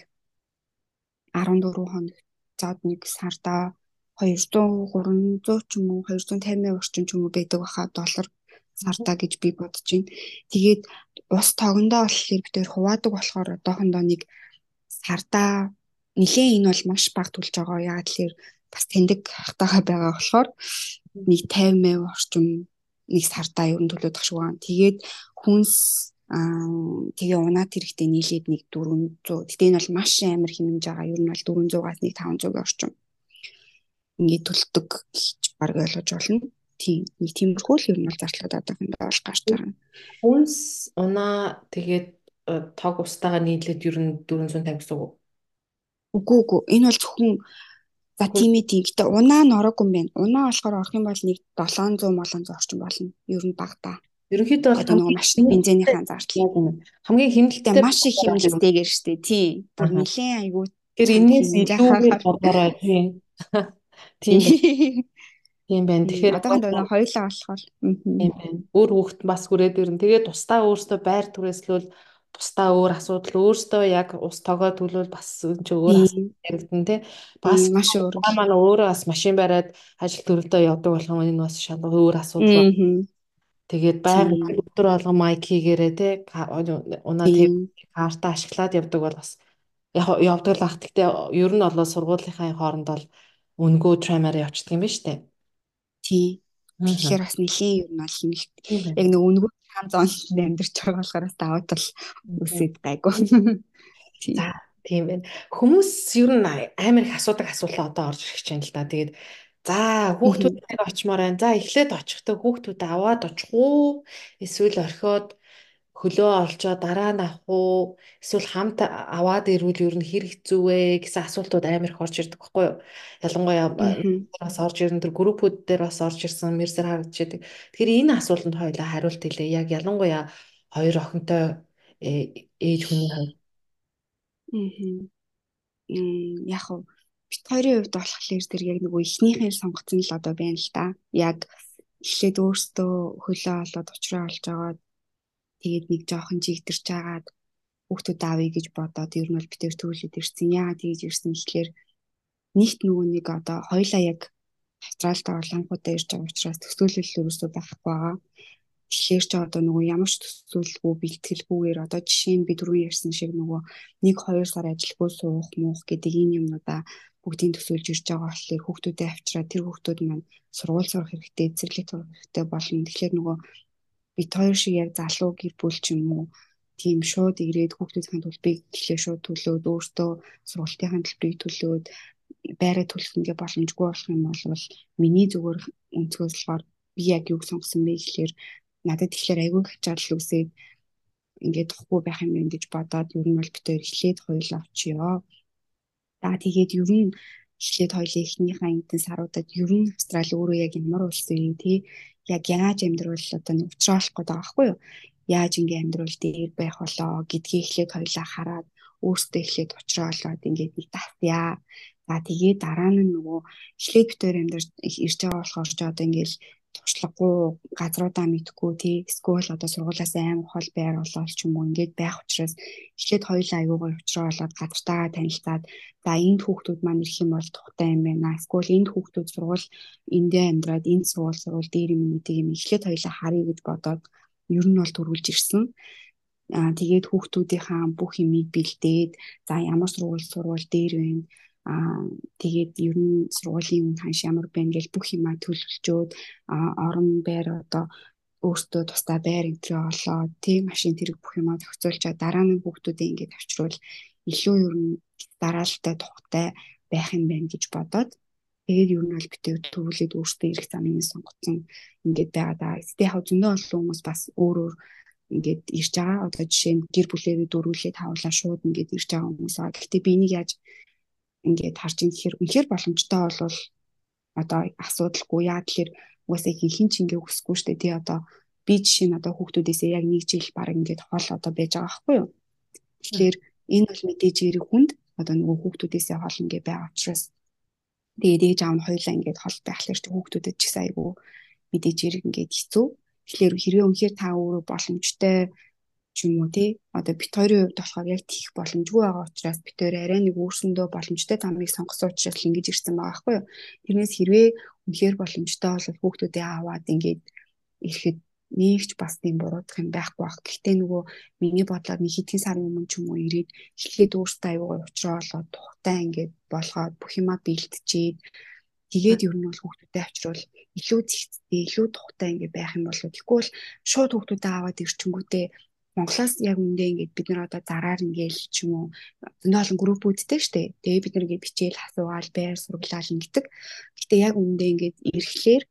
14 хоног заад нэг сарда 200 300 ч юм уу 250 орчим ч юм уу байдаг баха доллар сарда гэж би бодож байна. Тэгээд ус тогондоо болохоор бид тээр хуваадаг болохоор одоохондоо нэг сарда нилээн энэ бол маш бага төлж байгаа. Яг тэгэхээр бас тэндэг хатаага байгаа болохоор нэг 50% орчим нэг сартаа ер нь төлөөд ах шиг байна. Тэгээд хүнс аа тэгээ унаад хэрэгтэй нийлээд нэг 400. Гэтэ энэ бол маш амар хэмнэж байгаа. Ер нь бол 400-аас нэг 500 орчим ингээд төлдөг гэж баг ойлгож болно. Тийм. Нэг тиймэрхүү л ер нь бол зардлууд одоохондоо бол гарч байгаа. Хүнс унаа тэгээд э, тог устаага нийлээд ер нь 450 гэсэн үг. Үгүй үгүй. Энэ бол зөвхөн За тийм ээ тийм. Гэтэ унаа нь ороогүй юм байна. Унаа болохоор орох юм бол нэг 700 молон орчим болно. Ер нь баг та. Ерөнхийдөө бол нөгөө машины бензинийхэн зардал. Хамгийн хэмнэлттэй маш их хэмнэлттэйгээр штэ тий. Бүр нэлээд айгүй. Тэр энэс илүүгээр бодорой тий. Тийм. Тийм байна. Тэгэхээр одоохондоо нөгөө хоёлаа болохоор тийм байна. Өөр хүүхэд бас хүрээд ирнэ. Тэгээд тусдаа өөртөө байр түрээслүүл бусдаа өөр асуудал өөртөө яг ус тогоо төлвөл бас энэ ч өөр асуудал яригдэн тий. Бас маш өөр. Манай өөрөө бас машин бариад ажил төрөлдөө явдаг болгон энэ бас шалгах өөр асуудал. Тэгээд байг өдөр болгон майк хийгээрээ тий. Унаа тийм карта ашиглаад явдаг бол бас яг явдаг л ах. Тэгтээ ер нь олоо сургуулийнхаа хооронд бол өнгөө трамаар явчихдаг юм ба штэ. Тий. Тэгэхээр бас нэлийн ер нь бол хэмнэх яг нэг өнгөө 500 амьдарч байгаа болохоор даваад л үсэд гайгүй. За тийм байна. Хүмүүс ер нь амар их асуудаг асуулаа одоо орж ирэх чинь л да. Тэгээд за хүүхдүүд нэг очимоор байна. За эхлээд очихдаг хүүхдүүд аваад очих уу? Эсвэл орхиод хөлөө олжоо дараа нь авах уу? Эсвэл хамт аваад ирвэл ер нь хэр хэцүү вэ? гэсэн асуултууд амар их орж ирдэг байхгүй юу? Ялангуяа бас орж ирэн тэр группүүд дээр бас орж ирсэн мэрсэр харагдаж байдаг тэгэхээр энэ асуултанд хоёлаа хариулт хэлээ. Яг ялангуяа хоёр охинтой э, ээж хүний хувьд. Яг хөө бит хоёрын хувьд болохоор тэр яг нөгөө эхнийхээ сонгоцсон л одоо байна л да. Яг эхлээд өөртөө хөлөө олоод уучраа олж аваад Тэгээд нэг жоохон жигдэрч агаад хүүхдүүд аавь гэж бодоод ер нь бол битэр төрүүлээд ирсэн. Яагаад тэгж ирсэн гэхлээр нэгт нөгөө нэг одоо хоёлаа яг Австралид орлонгуудаа ирж байгаа учраас төсөөлөл өрөөсөө байхгүй байгаа. Тэгэхээр ч одоо нөгөө ямар ч төсөөлөлгүй бэлтгэлгүйгээр одоо жишээ нь би түрүү ярьсан шиг нөгөө 1 2 сар ажилгүй суух муух гэдэг энэ юмнуудаа бүгдийг төсөөлж ирж байгаа болохоор хүүхдүүдэд авчираа тэр хүүхдүүд маань сургууль сурах хэрэгтэй, эцэрлэг сурах хэрэгтэй болно. Тэгэхээр нөгөө бит хоёр шиг яг залуу гэр бүл ч юм уу тийм шууд ирээд хүүхдүүдийн төлбөрийг эхлээ шууд төлөөд өөртөө сургалтын төлбөрийг төлөөд байраа төлөх ингээ боломжгүй болох юм бол миний зүгээр өнцгөөс болохоор би яг юг сонгосон бэ гэхлээр надад тэгэхээр айгүй хачаал үсээд ингээд тохгүй байх юм байна гэж бодоод ер нь бол битээр эхлээд хоёул авчиё. За тэгээд ер нь эхлээд хоёлын эхнийхээ эдэн саруудад ер нь Австрали өөрөө яг ямар улс вэ тий яг яаж амьдрал одоо нэг уучруулах гээд байгаа байхгүй юу? Яаж ингээ амьдрал дээр байх болоо гэдгийг эхлээд хоёлаа хараад өөртөө эхлээд уучруулад ингээд нэг татъя. За тэгээд дараа нь нөгөө эхлээд битээр амьдарч ирж байгаа болохоор ч одоо ингээл туршлагагүй газруудаа мэдхгүй тий. Эсвэл одоо сургуулаас аим хол байр болол ч юм уу ингээд байх учраас эхлээд хоёулаа аягүй уучраа болоод газартаа танилцаад за энд хүүхдүүд маань ирэх юм бол тухтай юм байна. Эсвэл энд хүүхдүүд сургууль эндээ амьдраад энд сургууль сургууль дээр юм мэдээ юм эхлээд хоёулаа харъя гэж бодоод ер нь бол төрүүлж ирсэн. Аа тэгээд хүүхдүүдийнхаа бүх юмыг бэлдээд за ямар сургууль сурвал дээр байна. Аа тэгээд ер нь сургуулийн үн ханш ямар байна гэж бүх юмаа төлөвлөжөөд орон байр одоо өөртөө тусдаа байр энтрээ олоод тийм машин тэрэг бүх юмаа зохицуулчаа дараа нь хүүхдүүдээ ингээд авчруул илүү ер нь дараалалтай тухтай байх юм байна гэж бодоод тэгээд ер нь бол битээ төвлөд өөртөө ирэх замыг сонгоцсон ингээд байгаа да. Гэтэ яг зөндөө олон хүмүүс бас өөр өөр ингээд ирж байгаа. Одоо жишээ нь гэр бүлээрээ дөрвөлээ тавлаа шууд ингээд ирж байгаа хүмүүс аа. Гэхдээ би энийг яаж ингээд харж ин гэхээр үнэхээр боломжтой болвол одоо асуудалгүй яа тэгэхээр угаасаа хин ч ингээ өсөхгүй штэ тий одоо би жишээ нь одоо хүүхдүүдээсээ яг нэг жил баг ингээд хол одоо байж байгаа байхгүй юу. Тэгэхээр энэ бол мэдээж эрэг хүнд одоо нөгөө хүүхдүүдээсээ хол ингээ байгаа учраас тэгээд ээж аав нь хоёулаа ингээд хол байхлаар ч хүүхдүүдэд ч гэсэн айгүй мэдээж эрэг ингээд хэцүү. Тэгэхээр хэрвээ үнэхээр та өөрөө боломжтой ч юм уу тий одоо бит хоёрын хувьд болохоор яг тийх боломжгүй байгаа учраас бит хоёр арай нэг өөрсөндөө боломжтой тамыг сонгосон учраас л ингэж ирсэн байгаа байхгүй юу. Тэрнээс хэрвээ үнэхээр боломжтой бол хүүхдүүдээ аваад ингээд ирэхэд нэг ч бас тийм буруудах юм байхгүй баг. Гэхдээ нөгөө миний бодлоор нэг хэдхэн сарын өмнө ч юм уу ирээд эхлээд өөртөө аюугаа уучраалаад тухтай ингээд болгоод бүх юмаа бэлтжээд тэгээд ер нь бол хүүхдүүдэд авчруул илүү зэгцтэй, илүү тухтай ингээд байх юм болоо. Бол шууд хүүхдүүдэд аваад ирчингүүтээ Монголоос яг үндэ ингээд бид нар одоо зараар ингээл ч юм уу зөндөө олон группүүдтэй штэ. Тэгээ бид нар ингээд бичээл асуугаал байр сургалал ингэдэг. Гэтэ яг үндэ ингээд ирэхлээр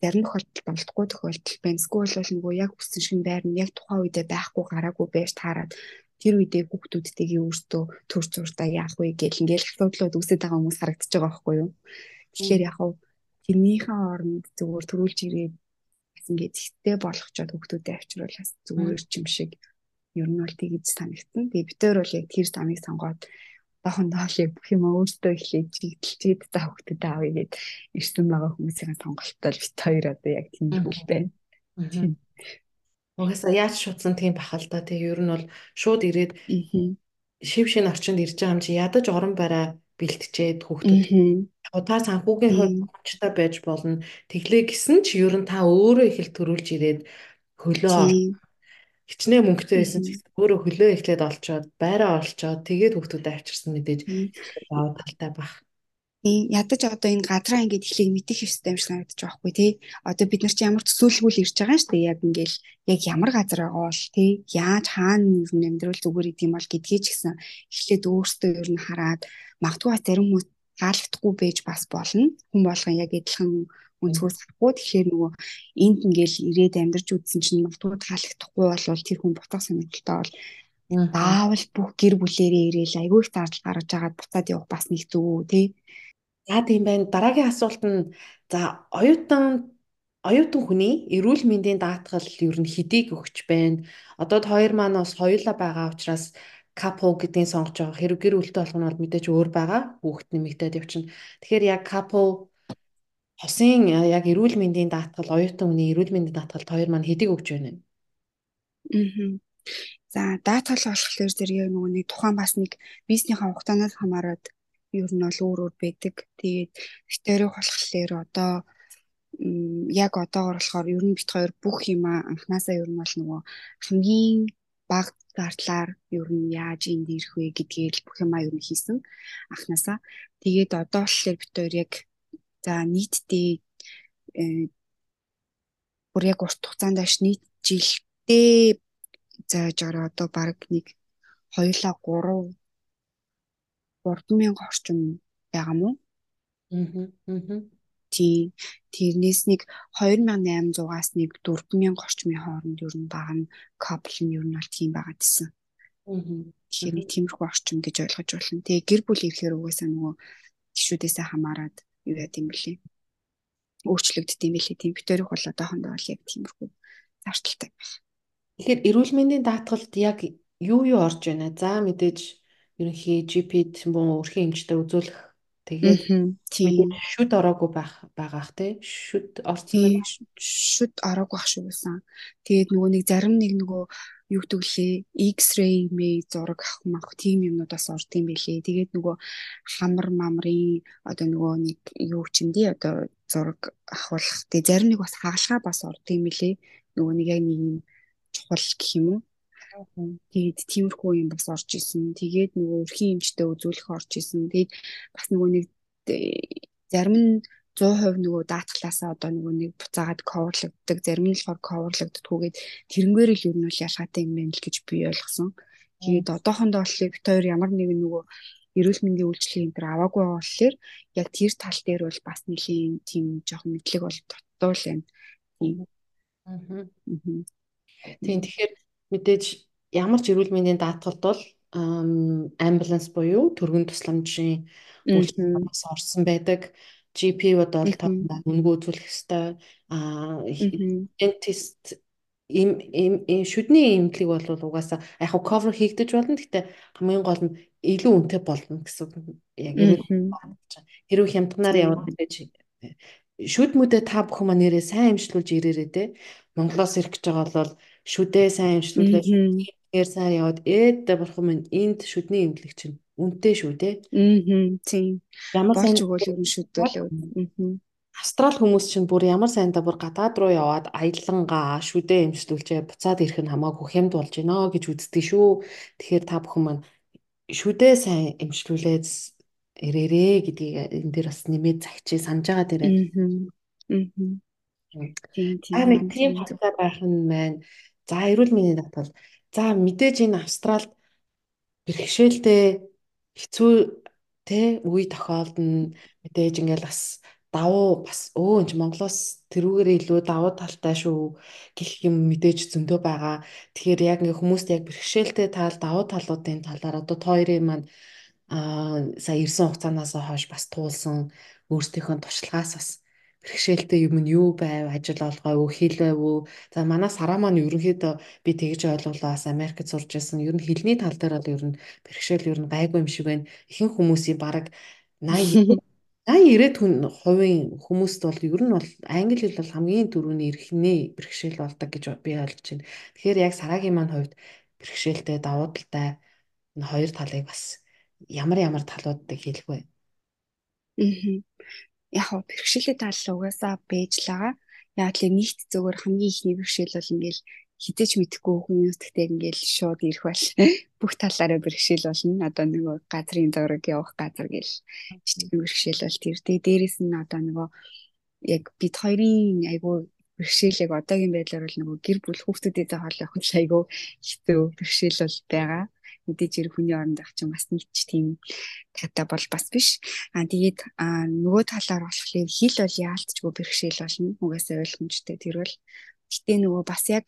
зарим тохиолдолд болтгүй тохиолдол байна. Эсвэл бол нөгөө яг хүссэн шиг байр нь яг тухайн үедээ байхгүй гараагүй байж таарад тэр үедээ хүүхдүүдтэйгээ өөртөө төр зуртаа яах вэ гэл ингээл асуудлууд үүсэж байгаа хүмүүс харагдаж байгаа байхгүй юу. Тэгэхээр яг хав тэрнийхээ оронд зүгээр төрүүлж ирээд ингээд зэгтээ болгочоод хүүхдүүдэд авчруулаас зүгээр ч юм шиг ер нь бол тэгж санагдсан. Тэгээ битээр бол яг тэр замыг сонгоод одоохондоо л яг бүх юм өөртөө ихлээд чигдэлчихэд та хүүхдэд аавь гээд ирсэн байгаа хүмүүсийн сонголттой бит хоёр одоо яг тийм зүйл байна. Угаасаа яаж шуудсан тийм бахал та. Тэгээ ер нь бол шууд ирээд шив шин орчинд ирж байгаа юм чи ядаж орон бараа бэлтжээд хүүхдүүд та санхүүгийн хувьд боломжтой байж болно. Тэглээ гисэн ч ер нь та өөрөө их л төрүүлж ирээд хөлөө хичнээн мөнгөтэй байсан ч өөрөө хөлөө эхлээд олцоод байраа олцоод тэгээд хүүхдүүдэд авчирсан мэдээж даваа талтай. Тийм ядаж одоо энэ газраа ингээд эхлэх мэдих юм шиг санагдаж байгаа хгүй тий. Одоо бид нар чи ямар төсөөлгүүл ирж байгаа юм шүү дээ. Яг ингээл яг ямар газар байгаа бол тий. Яаж хаана амьдрал зүгээр идэм бол гэдгийг ч гэсэн эхлээд өөртөө ер нь хараад магадгүй зарим таалагдахгүй байж бас болно. Хүн болгон яг адилхан өнцгөөс харахгүй тэгэхээр нөгөө энд ингээл ирээд амьдарч үзсэн чинь магадгүй таалагдахгүй болвол тэр хүн бутах сонирхолтой бол заавал бүх гэр бүлэрээ ирээл айгүй их зардал гаргаж агаад буцаад явах бас нэг зүг тий. За тийм байна. Дараагийн асуулт нь за оюутан оюутан хүний эрүүл мэндийн даатгал ер нь хэдийг өгч байна. Одоо хоёр маань бас хоёулаа байгаа учраас капо гэдгийг сонгож байгаа. Хэрэг гэр бүлтэй болох нь бол мэдээж өөр байгаа. Хүүхэд нэмэгдээд явчихна. Тэгэхээр яг капо хосын яг эрүүл мэндийн даатгал, оюутан хүний эрүүл мэндийн даатгалд хоёр маань хэдийг өгч байна вэ? Аа. За даатгал болохоор зэрэг нөгөө нэг тухайн бас нэг бизнесийн хугацаанаас хамаарат ер нь бол өөр өөр байдаг. Тэгээд битэрийг болохоор одоо яг одоогор болохоор ер нь бит хоёр бүх юм анханасаа ер нь бол нөгөө хамгийн баг зардлаар ер нь яаж энд ирэх вэ гэдгийг бүх юмаа ер нь хийсэн анханасаа. Тэгээд одоо болохоор бид хоёр яг за нийтдээ э, бүр яг урт хугацаанд аш нийт жилдээ зааж ороо одоо баг нэг хоёулаа 3 3000 орчим байгаа мó. Аа. Аа. Тийм. Тэрнээс нэг 2800-аас нэг 4000 орчмын хооронд ер нь баг нь кабл нь ер нь бол тийм байгаа гэсэн. Тэгэхээр нэг тиймэрхүү орчим гэж ойлгож байна. Тэгээ гэр бүл ирэхээр угаасаа нөгөө гişүүдээсээ хамаарад юу яа гэм бэлээ. Өөрчлөгддөг юм бэлээ. Битэрих бол одоохондоо бол яг тиймэрхүү зарталтай байх. Тэгэхээр эрүүл мэндийн даатгалд яг юу юу орж байна? За мэдээж ерөнхий GP-д мөн өрхийн эмчтэй үзүүлэх Тэгээд тийм шүд ороогүй байх байгаах те шүд орсон шүд ороогүй ах шүү байсан. Тэгээд нөгөө нэг зарим нэг нөгөө юу гэвэл X-ray мэй зураг авах мах тийм юмнуудаас орд юм бэлээ. Тэгээд нөгөө хамар мамрын одоо нөгөө нэг юу ч юм ди одоо зураг авах. Тэгээд зарим нэг бас хаалгаа бас орд юм бэлээ. Нөгөө нэг яг нэг юм чухал гэх юм уу. Тэгээд тиймэрхүү юм бас орж исэн. Тэгээд нөгөө өрхийн эмчтэй үзүүлэх орж исэн. Тэгээд бас нөгөө нэг зарим нь 100% нөгөө даатгалаасаа одоо нөгөө нэг буцаагаад коверлогддог, зарим нь болохоор коверлогддгүйгээд тэрнгээр л ер нь бол ялгаатай юм байна л гэж би ойлгосон. Тэгээд одоохондоо бит хоёр ямар нэгэн нөгөө эрүүл мэндийн үйлчлэгийн энэ төр аваагүй болохоор яг тэр тал дээр бол бас нэлийн тийм жоохон мэдлэг бол дутуул байна. Тийм. Аа. Тийм тэгэхээр мэдээж ямар ч эрүүл мэндийн даатгалд бол амбуланс буюу төргөн тусламжийн үйлчлэлээс орсон байдаг. GP-уд бол тоонда үнэгүй үзүүлэх ёстой. Аа dentist им им шүдний эмнэлэг бол угаасаа яг хав cover хийгдэж болно. Гэхдээ хамгийн гол нь илүү үнэтэй болно гэсэн яг хэрэг хямдганаар яваад байж шүдмүдэ та бүхэн маань нэрээ сайн имжлүүлж ирээрээ те. Монголоос ирэх гэж байгаа бол шүдээ сайн имжлүүлээд тэгэхээр сайн яваад ээдтэй бурхан минь энд шүдний имлэг чинь үнэтэй шүү те аа тийм ямар сайн өгөөл нь шүдүүлээ аа Австрал хүмүүс чинь бүр ямар сайндаа бүр гадаад руу яваад аялангаа шүдээ имжлүүлчээ буцаад ирэх нь хамаагүй хямд болж байна гэж үздэг шүү. Тэгэхээр та бүхэн маань шүдээ сайн имжлүүлээд ирээрээ гэдгийг энэ дээр бас нэмээд загчээ санаж байгаа дээр. Аа. Тийм тийм. Аа нэг тийм хатаа байх нь маань за эрүүл мэндийн давтал. За мэдээж энэ Австралд бэрхшээлтэй хэцүү тэ үе тохиолдно мэдээж ингээл бас давуу бас өө энэ Монголоос тэрүүгээрээ илүү давуу талтай шүү гэх юм мэдээж зөндөө байгаа. Тэгэхээр яг ингээ хүмүүст яг бэрхшээлтэй тал давуу талуудын талаар одоо та хоёрын маань аа сая ирсэн хугацаанаас хойш бас туулсан өөрсдийнхөө туршлагаас бас бэрхшээлтэй юм нь юу байв ажил олгоо юу хийлээ үү за манай сараа маань ерөнхийдөө би тэгж ойлголоо бас Америкт сурч байсан ер нь хилний тал дээр бол ер нь бэрхшээл ер нь гайгүй юм шиг байна ихэнх хүмүүсийн баг 80 80 90 хүн хувийн хүмүүст бол ер нь бол англи хэл бол хамгийн түрүүний эрхний бэрхшээл болдог гэж би ойлгож байна. Тэгэхээр яг сарагийн маань хувьд бэрхшээлтэй давуу талтай энэ хоёр талыг бас ямар ямар талуудыг хэлэхгүй. Аа. Яг хоо бэрхшээлийн тал угаасаа бэж л байгаа. Яг л нийт зөвөр хамгийн ихний бэрхшээл бол ингээл хизээч мэдэхгүй хүмүүс гэхдээ ингээл шууд ирэх бол бүх талаараа бэрхшээл болно. Одоо нөгөө газрын зураг явах газар гэл жижиг бэрхшээл бол тэр. Тэгээ дээрэс нь одоо нөгөө яг бид хоёрын айгуу бэрхшээлийг одоогийн байдлаар бол нөгөө гэр бүл хүүхдүүдтэй хоол явах айгуу хэцүү бэрхшээл бол байгаа. Мэдээж хэрэг хүний оронд ах чинь бас нэг ч тийм таатай бол бас биш. Аа тэгээд нөгөө талаар болохоор хил бол яалтчгүй бэрхшээл болно. Угаасаа ойлгомжтой тэр бол гэтээ нөгөө бас яг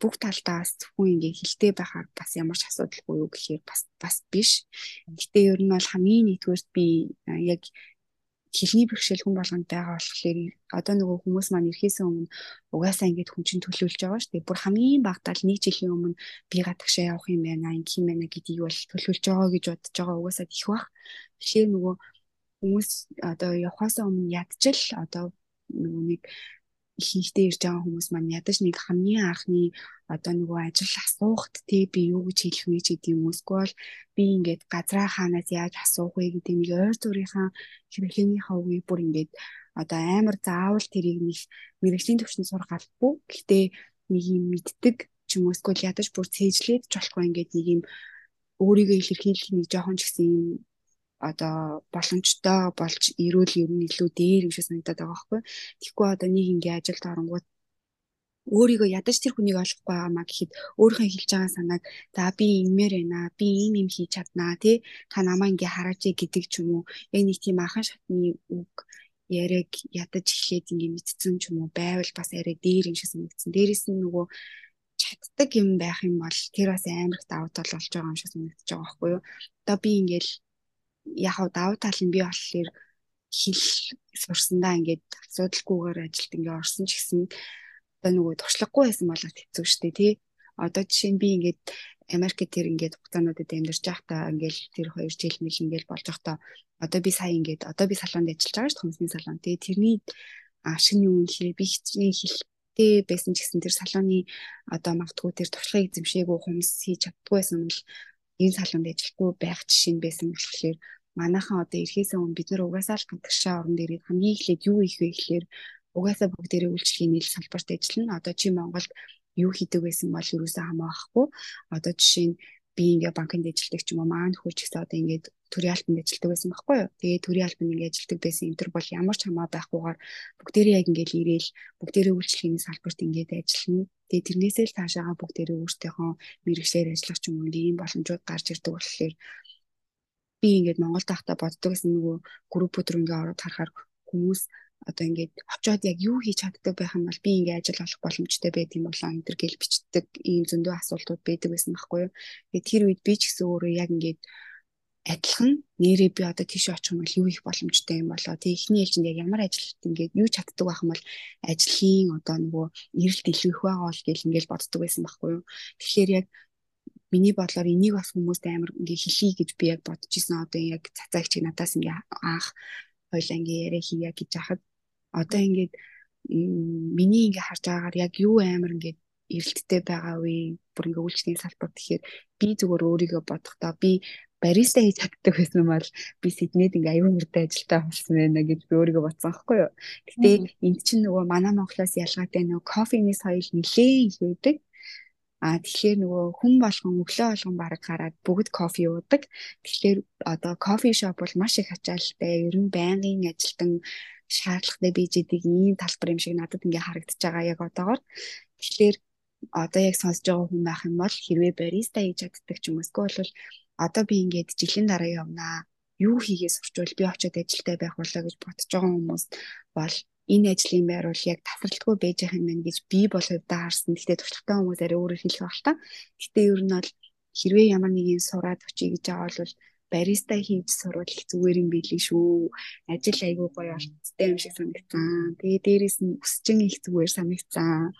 бүх талдаас хүн ингээ хилтэй байхаар бас ямар ч асуудалгүй юу гэхээр бас бас биш. Гэтэ ер нь бол хамгийн нэгдүгээрт би яг хэлний бэрхшээл хүн болгонд байгаа болохоор одоо нөгөө хүмүүс маань эрхээсээ өмнө угаасаа ингэж хүн чинь төлөвлөж байгаа шүү дээ. Бүр хамгийн багтаа л нэг жилийн өмнө би гадагшаа явах юм байна, ингэ юм байна гэдгийг бол төлөвлөж байгаа гэж бодож байгаа угаасаа их бах. Тэгэхээр нөгөө хүмүүс одоо явахаасаа өмнө ядчил одоо нөгөө нэг хийхдээ ирж байгаа хүмүүс маань ядаж нэг хамгийн анхны одоо нөгөө ажил асуухт те би юу гэж хэлэх вэ гэдэг юм эсвэл би ингээд газраа хаанаас яаж асуух вэ гэдэг нэг ойр зүрийнхаа хэрэглэнийхээ үгийг бүр ингээд одоо амар заавал тэрийг нэг мэрэгжлийн төвчөнд сурах албагүй. Гэхдээ нэг юм мэддэг ч юм уу эсвэл ядаж бүр цээжлээд ч болохгүй ингээд нэг юм өөрийгөө илэрхийлэх нэг жоохон ч гэсэн юм одоо боломжтой болж ирүүл ер нь илүү дээр юм шиг санагдаад байгаа байхгүй. Тэгэхгүй одоо нэг ингээ ажилд оронгууд өөрийгөө ядаж тэр хүнийг олохгүй байгаамаа гэхэд өөрийнхөө хэлж байгаа санааг за би ингэмээр байна би ийм юм хийж чаднаа тий? Та намаа ингээ хараач гэдэг ч юм уу? Яг нэг тийм анхан шатны үг яриаг ядаж эхлээд ингээ мэдсэн ч юм уу? Байвал бас арай дээр юм шиг санагдсан. Дээрэс нь нөгөө чаддаг юм байх юм бол тэр бас амар их давуу тал болж байгаа юм шиг санагдаж байгаа байхгүй юу? Одоо би ингээл яг давуу тал нь би болохоор хэл сурсандаа ингээд асуудалгүйгээр ажилд ингээд орсон ч гэсэн одоо нөгөө туршлагагүй байсан бол хэцүү шттэ тий. Одоо жишээ нь би ингээд Америкт тэр ингээд хугацаануудад амьдарч байхдаа ингээд тэр 2 жил мэл ингээд болж байхдаа одоо би сая ингээд одоо би салонд ажиллаж байгаа шүү хүмүүсийн салон. Тэгээ тэрний юм хэлээ би хичнээн хэлтэй байсан ч гэсэн тэр салооны одоо магтгүй тэр туршлагыг эзэмшээгүй хүмүүс хийж чаддгүй байсан бол энэ салонд ажиллахгүй байх жишээ нь байсан болохоор манайхан одоо эрхээсээ өмнө бид нар угаасаа л гадагшаа орон дээр хамгийн эхлээд юу их вэ гэхээр угаасаа бүгдээрээ үйлчлэгийн нийл салбарт ажиллана. Одоо чи Монголд юу хийдэг байсан бол юусаа хамаахгүй одоо жишээ нь би ингээ банкнд ажилладаг ч юм уу маань хурж гэсэн одоо ингээд төрийн албанд ажилладаг байсан байхгүй юу. Тэгээ төрийн албанд ингээ ажилладаг байсан энэ төр бол ямар ч хамаа байхгүйгээр бүгдээрээ яг ингээд ирээл бүгдээрээ үйлчлэгийн салбарт ингээд ажиллана. Тэгээ тэрнээсээ л цаашаага бүгдээрээ өөртөөхөө мэрэгчлэр ажиллах ч юм уу ийм боломжууд гарч ирдэг болохоор би ингээд Монголд тахта боддог гэсэн нөгөө группүүд рүү ингээд ороод харахаар хүмүүс одоо ингээд очоод яг юу хийж чаддаг байх юм бол би ингээд ажил олох боломжтой байд юм болоо энэ төр гэл бичдэг ийм зөндөө асуултууд байдаг байсан байхгүй юу. Тэгээд тэр үед би ч гэсэн өөрөө яг ингээд адилхан нэрээ би одоо тийш очих юм бол юу их боломжтой юм болоо. Тэг ихний ээлжинд яг ямар ажилт ингээд юу чаддаг байх юм бол ажлын одоо нөгөө эрэлт илүү их байгаа бол гэл ингээд боддог байсан байхгүй юу. Тэгэхээр яг миний бодлоор энийг бас хүмүүст амар ингээ хэлхий гэж би яг бодож исэн. Одоо яг цацаагч надаас ингээ анх хоёлаа ингээ яриа хийя гэж хахад одоо ингээд миний ингээ харж байгаагаар яг юу амар ингээд эрэлттэй байгаа вэ? Бүр ингээ үйлчлэгийн салбарт тэгэхээр би зүгээр өөрийгөө бодохдоо би бариста хийж чаддаг байсан бол би Сиднейд ингээ аюун мөрдөө ажилтаа болсон байна гэж би өөрийгөө бодсон аахгүй юу. Гэтэ энд чинь нөгөө манай Монголоос ялгаатай нөгөө кофений соёл нэлээд их байдаг. А тэгэхээр нөгөө хүн болгон өглөө болгон баг гараад бүгд кофе уудаг. Тэгэхээр одоо кофе шоп бол маш их ачаалттай. Ер нь байнгын ажилтан шаардлагатай бийжэдэг ийм талбар юм шиг надад ингээ харагдаж байгаа яг одоогор. Тэгэхээр одоо яг сонсож байгаа хүн байх юм бол хэрвээ бариста хийж чаддаг ч юм уу эсвэл одоо би ингээд жилийн дараа явнаа. Юу хийгээс орчвол би очиод ажилтаа байх болоо гэж бодож байгаа хүмүүс бол энэ ажлын байр бол яг тасралтгүй байж байгаа юм байна гэж би бол хувьдаа харсан. Гэхдээ туршлагатай хүмүүс арай өөрөөр хэлэх та. Гэхдээ ер нь бол хэрвээ ямар нэг юм сураад очие гэж байгаа бол бариста хийж сурвал зүгээр юм билий шүү. Ажил айгүй гоё болцтой юм шиг санагдсан. Тэгээ дээрэс нь өсчин их зүгээр санагдсан.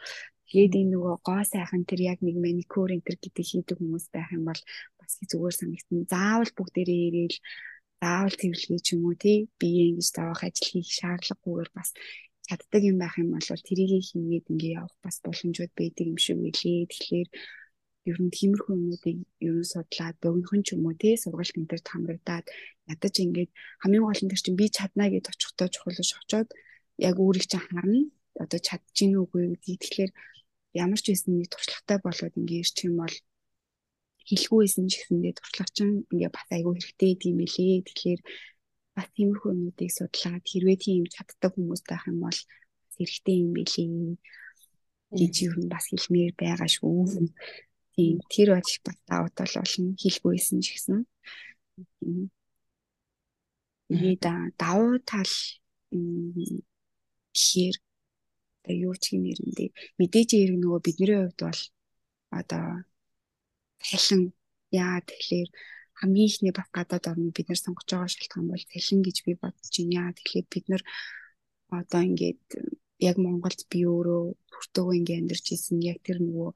Тэгээд энэ нөгөө гоо сайхан тэр яг нэг маникюр энэ төр гэдэг хийдэг хүмүүс байх юм бол бас зүгээр санагдсан. Заавал бүгдээрээ ирээл заавал цэвэрлэгээ ч юм уу тий? Бие ингэж заавах ажил хийх шаардлагагүйгээр бас чаддаг юм байх юм бол тэрийг хийгээд ингээ явах бас боломжууд байдаг юм шиг үлээ. Тэгэхээр ер нь тиймэрхүү юмнуудыг ер нь судлаад богинохон ч юм уу тий? Сургалт энэ төр хамрагдаад ядаж ингээд хамгийн гол нь тэр чинь би чаднаа гэж очихтой чухалж очоод яг өөрийг чинь харна. Одоо чадчих нь үгүй гэдгийг тэгэхээр ямар ч байсан нэг туршлагатай болоод ингээд ирчих юм бол хэлгүй байсан ч гэсэндээ туршлагач нь ингээд бас айгүй хэрэгтэй тийм элээ тэгэхээр бас тиймэрхүү юмнуудыг судлаад хэрвээ тийм чаддаг хүмүүс байх юм бол хэрэгтэй юм билий гэж юу бас хэлмээр байгаа шүү. Тийм тэр бол бас давуу тал болно хэлгүйсэн ч гэсэн. Тэгээд давуу тал гэхээр одоо юу ч юм нэрэндээ мэдээж хэрэг нөгөө бидний хувьд бол одоо цалин яа тэгэхээр хамгийн ихний бас гадаад орныг бид нэр сонгож байгаа шалтгаан бол цалин гэж би бодож байна. Тэгэхээр бид нар одоо ингээд яг Монголд би өөрөө хүртөөгөө ингээд амьдарч исэн яг тэр нөгөө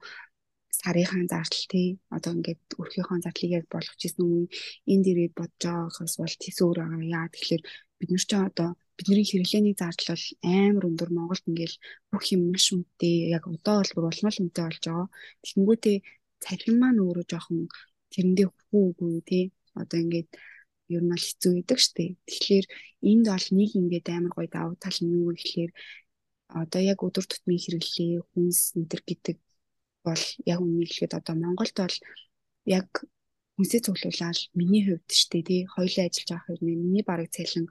сарынхаа зардал тий одоо ингээд өрхийнхөө зардлыг яг болгож исэн үе. Энд ирээд бодож байгаагаас бол тийс өөр байгаа. Яа тэгэхээр бид нар ч одоо бидний хэрэглээний зардал бол амар өндөр. Монголд ингээл бүх юм маш үнэтэй яг одоо бол бүр улмал үнэтэй болж байгаа. Тэгэнгүүтээ цалин маань өөрөө жоохон тэрэндээ хүүгүй тий одоо ингээд ер нь бол хэцүү байдаг штэ. Тэгэхээр энд бол нэг ингээд амар гоё давуу тал нь юу гэхээр одоо яг өдөр тутмын хэрэглээ хүнс энэ гэдэг бол яг үнийг хэлэхэд одоо Монголд бол яг хүнсээ цуглуулаад миний хувьд штэ тий хоёулаа ажиллаж байгаа хэрнээ миний бараг цалин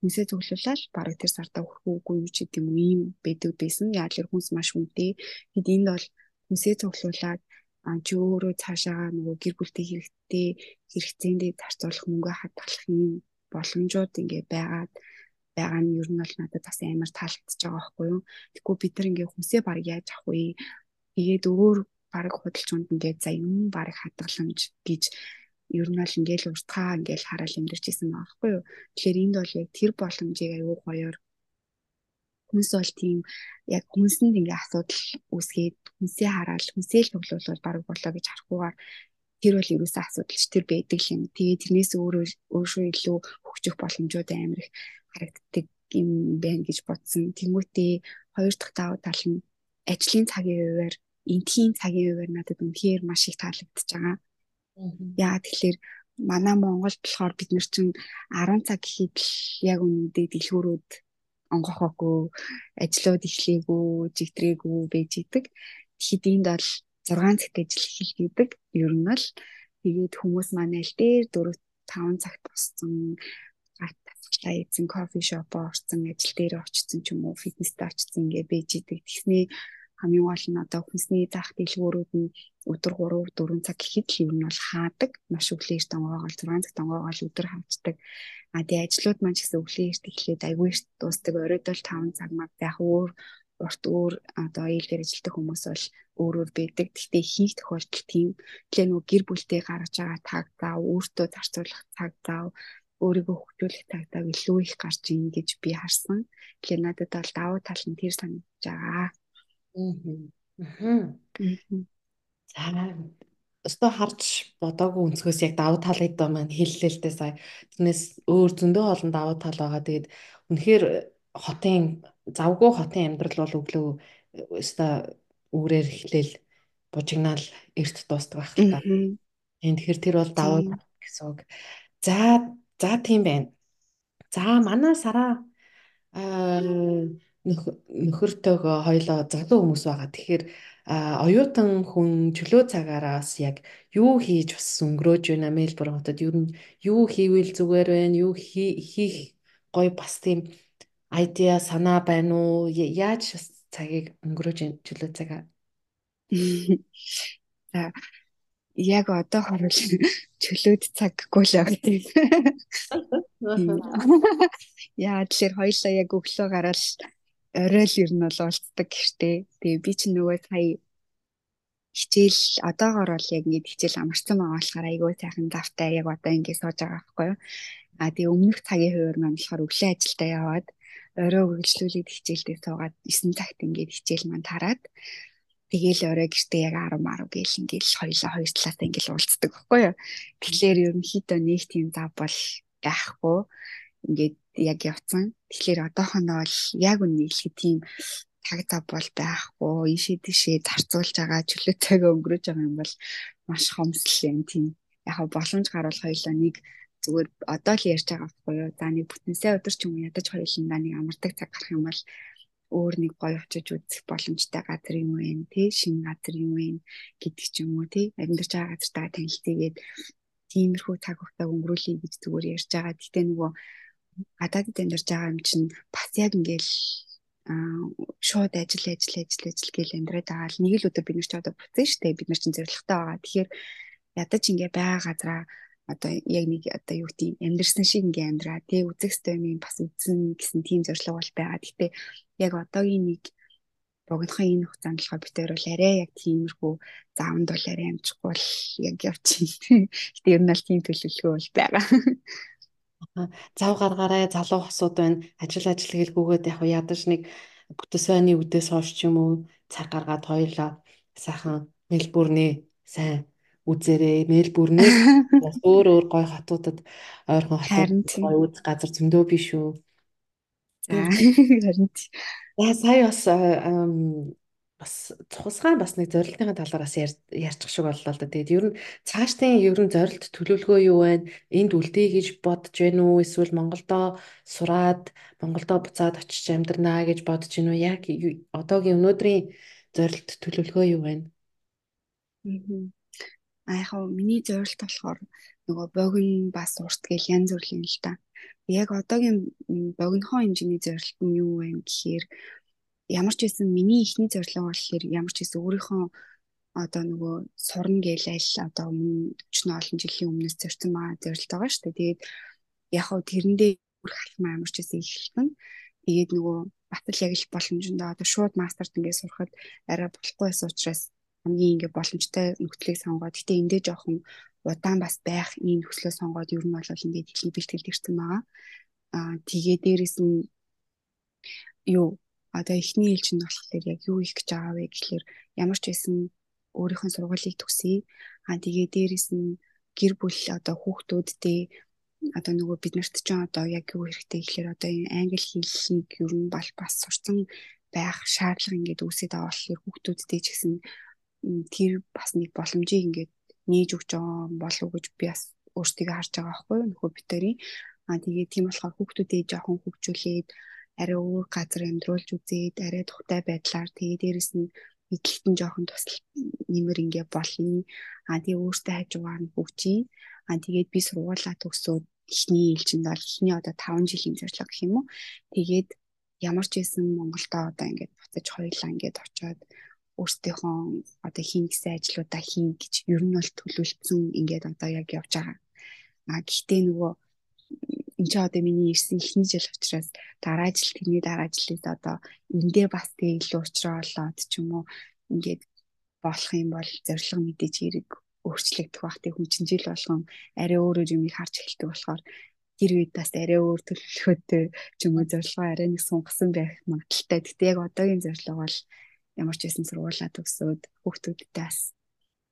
хүнсээ цуглуулаад бараг тэр сартаа өрхөөгүй юу ч гэдэг юм ийм байдаг байсан. Л хүнс маш үнэтэй. Тэгэд энд бол хүнсээ цуглуулад чи өөрөө цаашаа нөгөө гэр бүлтэй хэрэгтэй хэрэгцээндээ зарцуулах мөнгө хадгалах юм боломжууд ингээд байгаад байгаа нь ер нь бол надад бас амар таалагдчихж байгаа байхгүй юу. Тэгэхгүй бид нар ингээд хүнсээ баг яаж авах вэ? Тэгээд өөр баг худалчуунд ингээд за юм баг хадгаламж гэж ер нь бол ингээл уртгаа ингээл хараал амьдарч исэн байгаа байхгүй юу. Тэгэхээр энд бол яг тэр боломжийг аюу гоёор хүнс бол тийм яг хүнсэнд ингээ асуудал үүсгээд хүнсээ хараал хүнсээ л тоглуулбал баг болоо гэж харахгүйгээр тэр бол ерөөсөө асуудалч тэр байдаг юм. Тэгээ тэрнээс өөрөө өөршөө илүү хөгжих боломжууд амар их харагддаг юм байна гэж бодсон. Тэмүүтээ хоёр дахь давуу тал нь ажлын цагийн хувьар энтхийн цагийн хувьар надад үнэхээр маш их таалагдчихж байгаа. Яа тэгэхээр манай Монголд болохоор бид нар чинь 10 цаг гэхэд л яг үнэндээ дэлгүүрүүд онгохоогүй, ажлууд эхлэегүй, жигтрээгүй байж идэг. Тэгэхэд энд бол 6 цагт ажил эхэлдэг. Ер нь л тэгээд хүмүүс манай л дээр 4 5 цагт боссон гат тасчлаа эзэн кофе шоп орсон ажил дээр очсон ч юм уу фитнестэй очсон ингээ бэж идэг. Тэгснээ хамгийн гол нь одоо хүнсний заах дэлгүүрүүд нь өдөр 3 4 цаг гэхэд л ер нь бол хаадаг. Маш өглөөр тонгоогоол 6 цаг тонгоогоол өдөр хаачдаг. А тэгээ ажлууд маань ч гэсэн өглөөр эхлээд айгүй их дуустдаг. Оройдол 5 цаг маг яг өөр урт өөр одоо ээлгээр ажилладаг хүмүүс бол өөрөөр байдаг. Гэхдээ хийх тохиолдол тийм. Тэгэхээр нөгөө гэр бүлтэй гаргаж байгаа таг зав, өөртөө зарцуулах цаг зав, өөрийгөө хөгжүүлэх цаг зав илүү их гарч ийн гэж би харсан. Тэгэхээр надад бол давуу тал нь тэр санагдаж байгаа. Аа. За өстө харж бодоогүй өнцгөөс яг давуу талыг доо маань хэллээ л дээ сая. Тэрнээс өөр зөндөө олон давуу тал байгаа. Тэгээд үнэхээр хотын завгүй хотын амьдрал бол өглөө өстө үүрээр эхлээл бужигнаал эрт дуустдаг байх л та. Энэ тэгэхээр тэр бол давуу гэсэн үг. За за тийм байна. За манай сараа нөхөртөөгөө хоёлоо залуу хүмүүс байгаа. Тэгэхээр оюутан хүн чөлөө цагаараас яг юу хийж бас өнгөрөөж байна Мельбурн хотод? Ер нь юу хийвэл зүгээр байна? Юу хийх гоё бас тийм айдиа санаа байна уу? Яаж цагийг өнгөрөөж чөлөө цагаа? За яг одоо хорвол чөлөөд цаг гэхгүй л байгаа. Яа тэгэхээр хоёлаа яг өглөө гараад орой л ер нь бол уулздаг гэртээ. Тэгээ би ч нөгөө сая хичээл одоогоор бол яг ингэ хичээл амарсан байгаа болохоор айгүй сайхан завтай яг одоо ингэ сууж байгаа байхгүй юу. А тэгээ өмнөх цагийн хуваар маань болохоор өглөө ажилдаа яваад орой үргэлжлүүлээд хичээлдээ суугаад 9 цагт ингэ хичээл маань тараад Тэгээл орой гэртээ яг 10 10 гээл ингээл хоёлаа хоёр талаас ингээл уулздаг байхгүй юу. Тэгэхээр ерөнхийдөө нэг тийм зав бол байхгүй ингээд яг явцсан. Тэгэхээр одоохондоо бол яг үнэ хэлэхэд тийм таг зав бол байхгүй. Ишээ тишээ зарцуулж байгаа чөлөө цагаа өнгөрөөж байгаа юм бол маш хомслоо тийм. Яг боломж гарвал хоёлаа нэг зүгээр одоо л ярьж байгаа байхгүй юу. За нэг бүтэнсээ өдөр ч юм уу ядаж хоёулаа нэг амардаг цаг гарах юм бол өөр нэг гоё очиж үзэх боломжтой газар юм вэ тий шинэ газар юм вэ гэдэг ч юм уу тий амьдарч байгаа газартаа танилцъя тиймэрхүү цаг хугацааг өнгөрүүлэе гэж зүгээр ярьж байгаа. Гэтэ нөгөө гадаадд амьдарч байгаа юм чинь бас яг ингээл шууд ажил ажил ажил ажил гээл амьдраад байгаа л нэг л өдөр бид нар ч одоо шүү дээ бид нар чинь зоригтой байгаа. Тэгэхээр ядаж ингээ байгаа газараа одоо яг нэг одоо юу гэдэг амьдрсан шиг ингээ амьдраа тий үзэх стомын бас үзэн гэсэн тийм зорилго бол байгаа. Гэтэ яг одоогийн нэг богинохын энэ хугацаанд болохоор бид хоёр бол арай яг тиймэрхүү заавнд бол арай амжихгүй бол яг явчихин. Гэтэ ер нь аль тийм төлөвлөгөө бол байгаа. Зав гаргаарай залуу хосууд байна. Ажил ажил гэлгүйгээд яг ядаж нэг бүтэсвэний үдээс хойш ч юм уу цаг гаргаад хоёлаа сайхан Мельбурний сайн үзээрэй. Мельбурнээс өөр өөр гоё хотуудад ойрхон хотууд гоё үз газар зөндөө биш үү? За харин За сая бас бас цусгаан бас нэг зорилтын талаараас ярьчих шиг боллоо л да. Тэгээд ер нь цаашдын ер нь зорилт төлөвлөгөө юу байна? Энд үлдээе гэж бодож байна уу? Эсвэл Монголдо сураад Монголдо буцаад очиж амьдрнаа гэж бодож байна уу? Яг одоогийн өнөөдрийн зорилт төлөвлөгөө юу байна? Аа яг миний зорилт болохоор нөгөө богино бас урт гэл янз бүрийн л та. Яг одоогийн богинохоо хэмжээний зорилт нь юу вэ гэхээр ямар ч байсан миний ихний зорилго болохоор ямар ч байсан өөрийнхөө одоо нөгөө сурна гээл аль одоо өмнө 40 олон жилийн өмнөөс зорьсон маа зорилт байгаа шүү дээ. Тэгээд яг хав тэрэндээ хүрэх алхам ямар ч байсан эхэлсэн. Тэгээд нөгөө батал яг л боломжтой одоо шууд мастерт ингээд сурахад арай болохгүй байсан учраас хамгийн ингээд боломжтой нөхцөлийг сонгоод гэтээ эндээ жоохон удаан бас байх ийм нөхцөлөө сонгоод ер нь бол ингээд хэлний бэлтгэл ирсэн байгаа. Аа тэгээ дээрэс нь юу одоо эхний ээлж нь болохоор яг юу их гэж байгаа вэ гэхэлэр ямар ч байсан өөрийнхөө сургуулийг төгсөе. Аа тэгээ дээрэс нь гэр бүл одоо хүүхдүүдтэй одоо нөгөө бид нарт ч одоо яг юу хэрэгтэй гэхэлэр одоо энэ англи хэлийг ер нь бол бас сурсан байх шаардлага ингээд үүсээд байгаа болохоор хүүхдүүдтэй ч гэсэн тэр бас нэг боломжийг ингээд нээж өгч байгаа болов уу гэж би бас өөртөө харж байгаа байхгүй нөхөө битэрийн аа тэгээ тийм болохоор хүүхдүүдээ жоохон хөгжүүлээд арай өөр газар амьдруулж үзээд арай тухтай байдлаар тэгээ дээрэс нь эдлэгтэн жоохон тусал нэмэр ингээ болно. А тэгээ өөртөө хажуугаар нь хөгжиж. А тэгээд би сургуулаа төгсөөд эхний ээлжинд бол эхний одоо 5 жилийн зорилго гэх юм уу. Тэгээд ямар ч байсан Монголдо одоо ингээд буцаж хоёлаа ингээд очоод өөрсдийнхөө одоо хийн гэсэн ажлуудаа хийн гэж ер нь бол төлөвлөсөн ингээд одоо яг явж байгаа. А гэхдээ нөгөө энэ ч одоо миний ирсэн эхний жил учраас дараа жил тэрний дараа жилээс одоо эндээ бас тэг илүү уучраа болоод ч юм уу ингээд болох юм бол зориг мэдээж хэрэг өөрчлөгдөх бах тэг хүн чинь жил болгон арай өөрөөр юм харж эхэлдэг болохоор тэр үед бас арай өөр төлөвлөхөдтэй ч юм уу зорилгоо арай нэг сунгасан байх магадaltaй. Гэтэ яг одоогийн зорилго бол ямар ч байсан сургуулаа төгсөөд хүүхдүүдтэй бас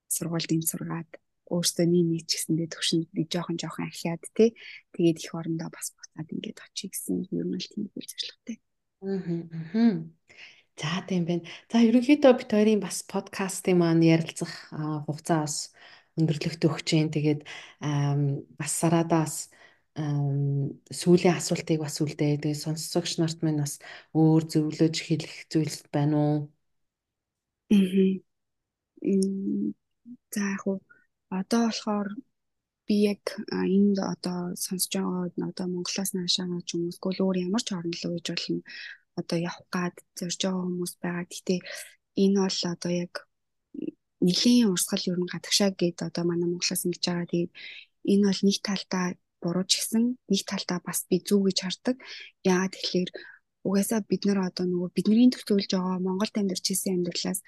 сургуульд ин сургаад өөртөө нэг нэг ч гэсэндээ төвшөнд нэг жоохон жоохон ахиад тий тэгээд их орондоо бас буцаад ингээд очие гэсэн юм л тийм үйл зорилготой. Аа. За тийм байна. За ерөнхийдөө бит хоёрын бас подкастын маань ярилцах хугацаа бас өндөрлөгт өгч जैन. Тэгээд бас сарадаас сүүлийн асуултыг бас үлдээ. Тэгээд сонсогч нарт минь бас өөр зөвлөж хэлэх зүйл байна уу? Аа. За яг хуу одоо болохоор би яг энд одоо сонсож байгаа одоо Монголоос наашаа ч уу эсвэл өөр ямар ч орн руу гэж болно одоо явах гад зорж байгаа хүмүүс байгаа. Гэхдээ энэ бол одоо яг нэлийн урсгал ер нь гадагшаа гээд одоо манай Монголоос ингэж байгаа. Тэгээд энэ бол нэг талдаа буруу ч гэсэн нэг талдаа бас би зүг гэж хардаг. Яагаад тэгэхээр угаасаа бид нар одоо нөгөө бидний төсөөлж байгаа Монголд амьдарч исэн амьдралаас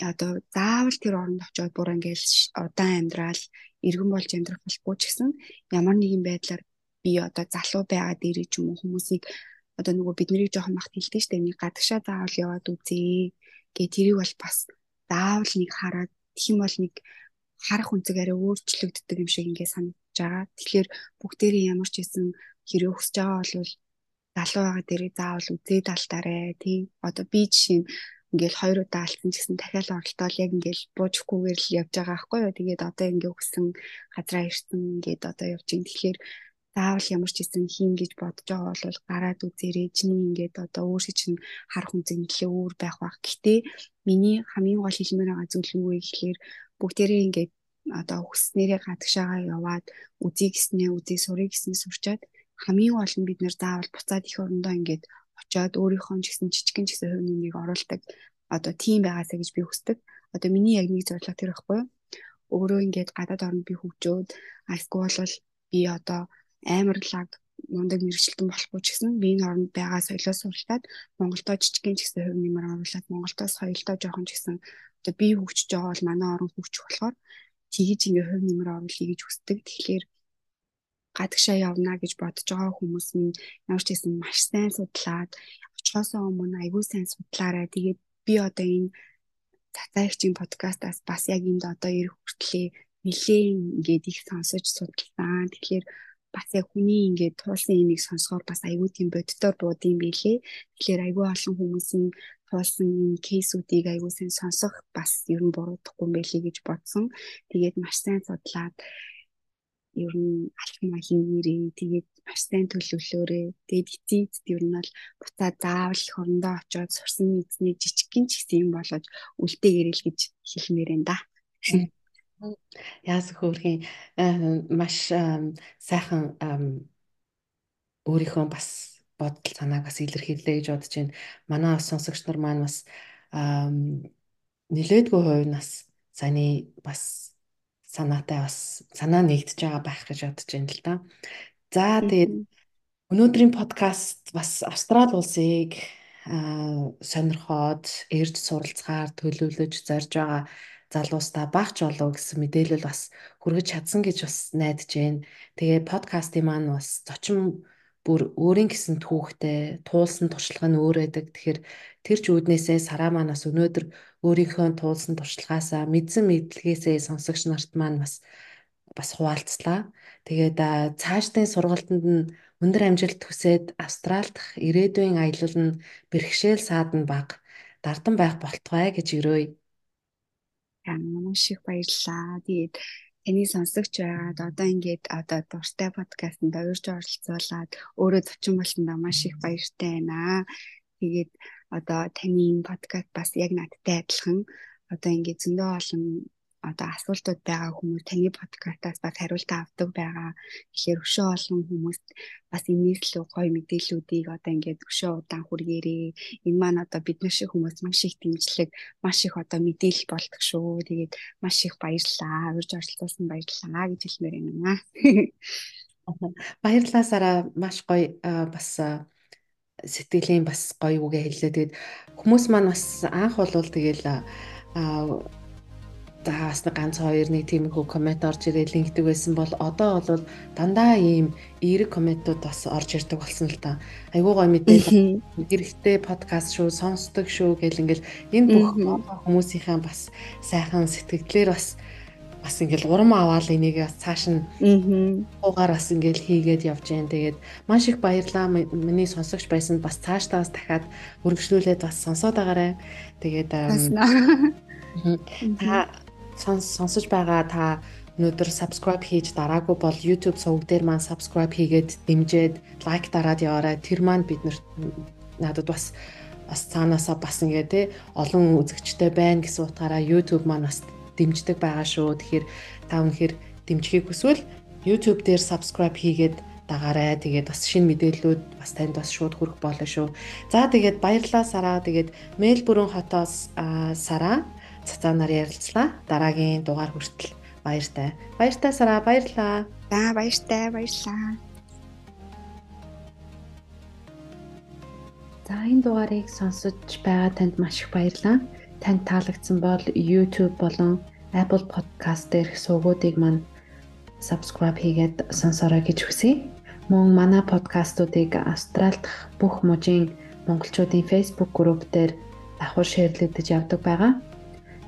одоо заавал тэр оронд очиод бүр ингээл удаан амьдрал иргэн болж амьдрах болохгүй ч гэсэн ямар нэгэн байдлаар би одоо залуу байгаа дээр ч юм уу хүмүүсийг одоо нөгөө бид нарыг жоохон махт хэлдэг штэ нэг гадагшаа заавал яваад үзье гэ тэрийг бол бас заавал нэг хараад тэгм бол нэг харах үнцэг арай өөрчлөгддөг юм шиг ингээд санагдаж байгаа. Тэгэхээр бүгдээрээ ямар ч хэсэн хэрэг өсөж байгаа бол залуу байгаа дээрээ заавал үзээ талтаарэ тий. Одоо би жишээ нь ингээл хоёр удаа алдсан ч гэсэн дахиад оролтол яг ингээл буужхгүйгээр л явж байгаа байхгүй юу. Тэгээд одоо ингээ өгсөн газраа ирсэн ингээд одоо явж ин тэгэхээр заавал ямар ч хэсэн хийн гэж бодож байгаа бол гараад үзээрэй чиний ингээд одоо өөрсөй чинь харах үнцэг нэлээ өөр байх бах. Гэтэ миний хамгийн гол хэлмээр байгаа зүйл юу вэ гэхээр бүгдээрээ ингээд одоо хүснээрээ гадагшаагаа яваад үзье гэснээ үзье сурыг гэснээ сурчаад хамгийн гол нь бид нэр заавал буцаад их орондоо ингээд очоод өөрийнхөө ч гэсэн жижигэн ч гэсэн хувь нэмийг оруулдаг одоо тийм байгаасаа гэж би хүсдэг. Одоо миний яг нэг зорилго тэр байхгүй юу? Өөрөө ингээд гадаад оронд би хөгжөөд айсгүй бол би одоо амарлаг мундаг мэрэгчлэн болохгүй ч гэсэн би энэ оронд байгаа соёлоос суралцаад Монголдоо жижигэн ч гэсэн хувь нэмэр оруулаад Монголдоо соёлдоо жоохон ч гэсэн одоо би хөгжиж байгаа бол манай орон хөгжих болохоор тгийж ингээ хувь нэмэр оруулъя гэж хүсдэг. Тэгэхээр гадагшаа явна гэж бодож байгаа хүмүүс минь ямар ч гэсэн маш сайн судлаад очихоосоо өмнө айгүй сайн судлаарай. Тэгээд би одоо энэ цацаагчийн подкастаас бас яг энд одоо ирэх хүртлээ нэлээд ингээд их сонсож судалсан. Тэгэхээр бас яг хүний ингээд туулсан имийг сонсохоор бас айгүй тийм боддоор буудсан байлээ. Тэгэхээр айгүй олон хүмүүсийн туулсан энэ кейсүүдийг айгүй сайн сонсох бас ер нь буруудахгүй байлээ гэж бодсон. Тэгээд маш сайн судлаад ер нь алхмаа хийгээрээ тэгээд маш сайн төлөвлөөрэй. Тэгээд эцээд ер нь бол буцаа заавал хорондоо очиод сурсан мэдсний жижигхэн ч гэсэн юм болоод үлдээгэрэл гэж хэлмээр энэ да. Яас хөөрхийн маш сайхан өөрийнхөө бас бодол санааг бас илэрхийлээ гэж бодож байна. Манай сонсогч нар маань бас нилээдгүй хувь нас саяны бас санаатай бас санаа нэгдэж байгаа байх гэж бодож байна л да. За тэгээд өнөөдрийн подкаст бас Австрали улсыг сонирхоод эрж суралцгаар төлөвлөж зорж байгаа залуустаа багч болов гэсэн мэдээлэл бас хүргэж чадсан гэж бас найдаж байна. Тэгээ подкастын маань бас зочин бүр өөрийн гэсэн түүхтэй туулсан туршлага нь өөр байдаг. Тэгэхээр тэр ч үүднээсээ сараа манаас өнөөдөр өөрийнхөө туулсан туршлагаасаа мэдсэн мэдлэгээсээ сонсогч нарт маань бас бас хуваалцлаа. Тэгээд цаашдын сургалтанд нь өндөр амжилт хүсээд Австрал дахь ирээдүйн аялал нь бэрхшээл саадан баг дардан байх болтугай гэж өрөөе маш их баярлалаа. Тэгээд таны сонсогч байгаад одоо ингээд одоо дуртай подкастт урьж оролцуулаад өөрөө зочин болсондоо маш их баяртай байна. Тэгээд одоо таны подкаст бас яг надтай адилхан одоо ингээд зөндөө олон одоо асуултууд байгаа хүмүүс таны подкастаас бас хариулт авдаг байгаа. Тэгэхээр өшөө олон хүмүүс бас энэс л гоё мэдээллүүдийг одоо ингээд өшөө удаан хүргээрээ энэ маань одоо бид нар шиг хүмүүс маш их дэмжлэг, маш их одоо мэдээлэл болдог шүү. Тэгээд маш их баярлалаа. Урьж оролцуулсан баярлалаа гэж хэлмээр байна. Баярлалаа Сара маш гоё бас сэтгэлийн бас гоё үгээ хэллээ. Тэгээд хүмүүс маань бас анх болвол тэгэл за бас нэг ганц хоёр нэг тиймэрхүү коммент орж ирээ линкдэг байсан бол одоо бол дандаа ийм эерэг комментууд бас орж ирдэг болсон л та. Айгуу гой мэдээлэл хэрэгтэй подкаст шүү, сонсдог шүү гэл ингээл энэ бүх хүмүүсийнхээ бас сайхан сэтгэлдлэр бас бас ингээл урам аваад энийг бас цааш нь уугаар бас ингээл хийгээд явж जैन. Тэгээд маш их баярлаа. Миний сонсогч байсан бас цаашдаа бас дахиад үргэлжлүүлээд бас сонсоод байгаарай. Тэгээд та сонсож байгаа та өнөөдөр subscribe хийж дараагүй бол YouTube сувг дээр маань subscribe хийгээд дэмжиж лайк дараад яваарай. Тэр маань биднэрт надад бас бас цаанаасаа бас ингээ те олон үзэгчтэй байна гэсэн утгаараа YouTube маань бас дэмждэг байгаа шүү. Тэгэхээр та өнөхөр дэмжихийг хүсвэл YouTube дээр subscribe хийгээд дагаарай. Тэгээд бас шинэ мэдээллүүд бас танд бас шууд хүрэх болно шүү. За тэгээд баярлалаа Сараа. Тэгээд Мельбурн хотоос Сараа цацаанаар ярилцлаа. Дараагийн дугаар хүртэл баяртай. Баяртай сараа баярлаа. За баяртай баярлаа. За энэ дугаарыг сонсож байгаа танд маш их баярлалаа. Танд таалагдсан бол YouTube болон Apple Podcast дээрх сувгуудыг маань subscribe хийгээд сонсорой гэж хүсье. Мөн манай подкастуудыг Австрали дахь бүх мужийн монголчуудын Facebook групп дээр давхар шеэрлэгдэж явдаг байгаа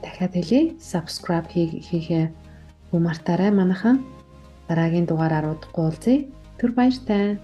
дахиад хэлье. Subscribe хийхээ мартаарай манайхан. Дараагийн дугаараар удахгүй уулзъя. Түр баяртай.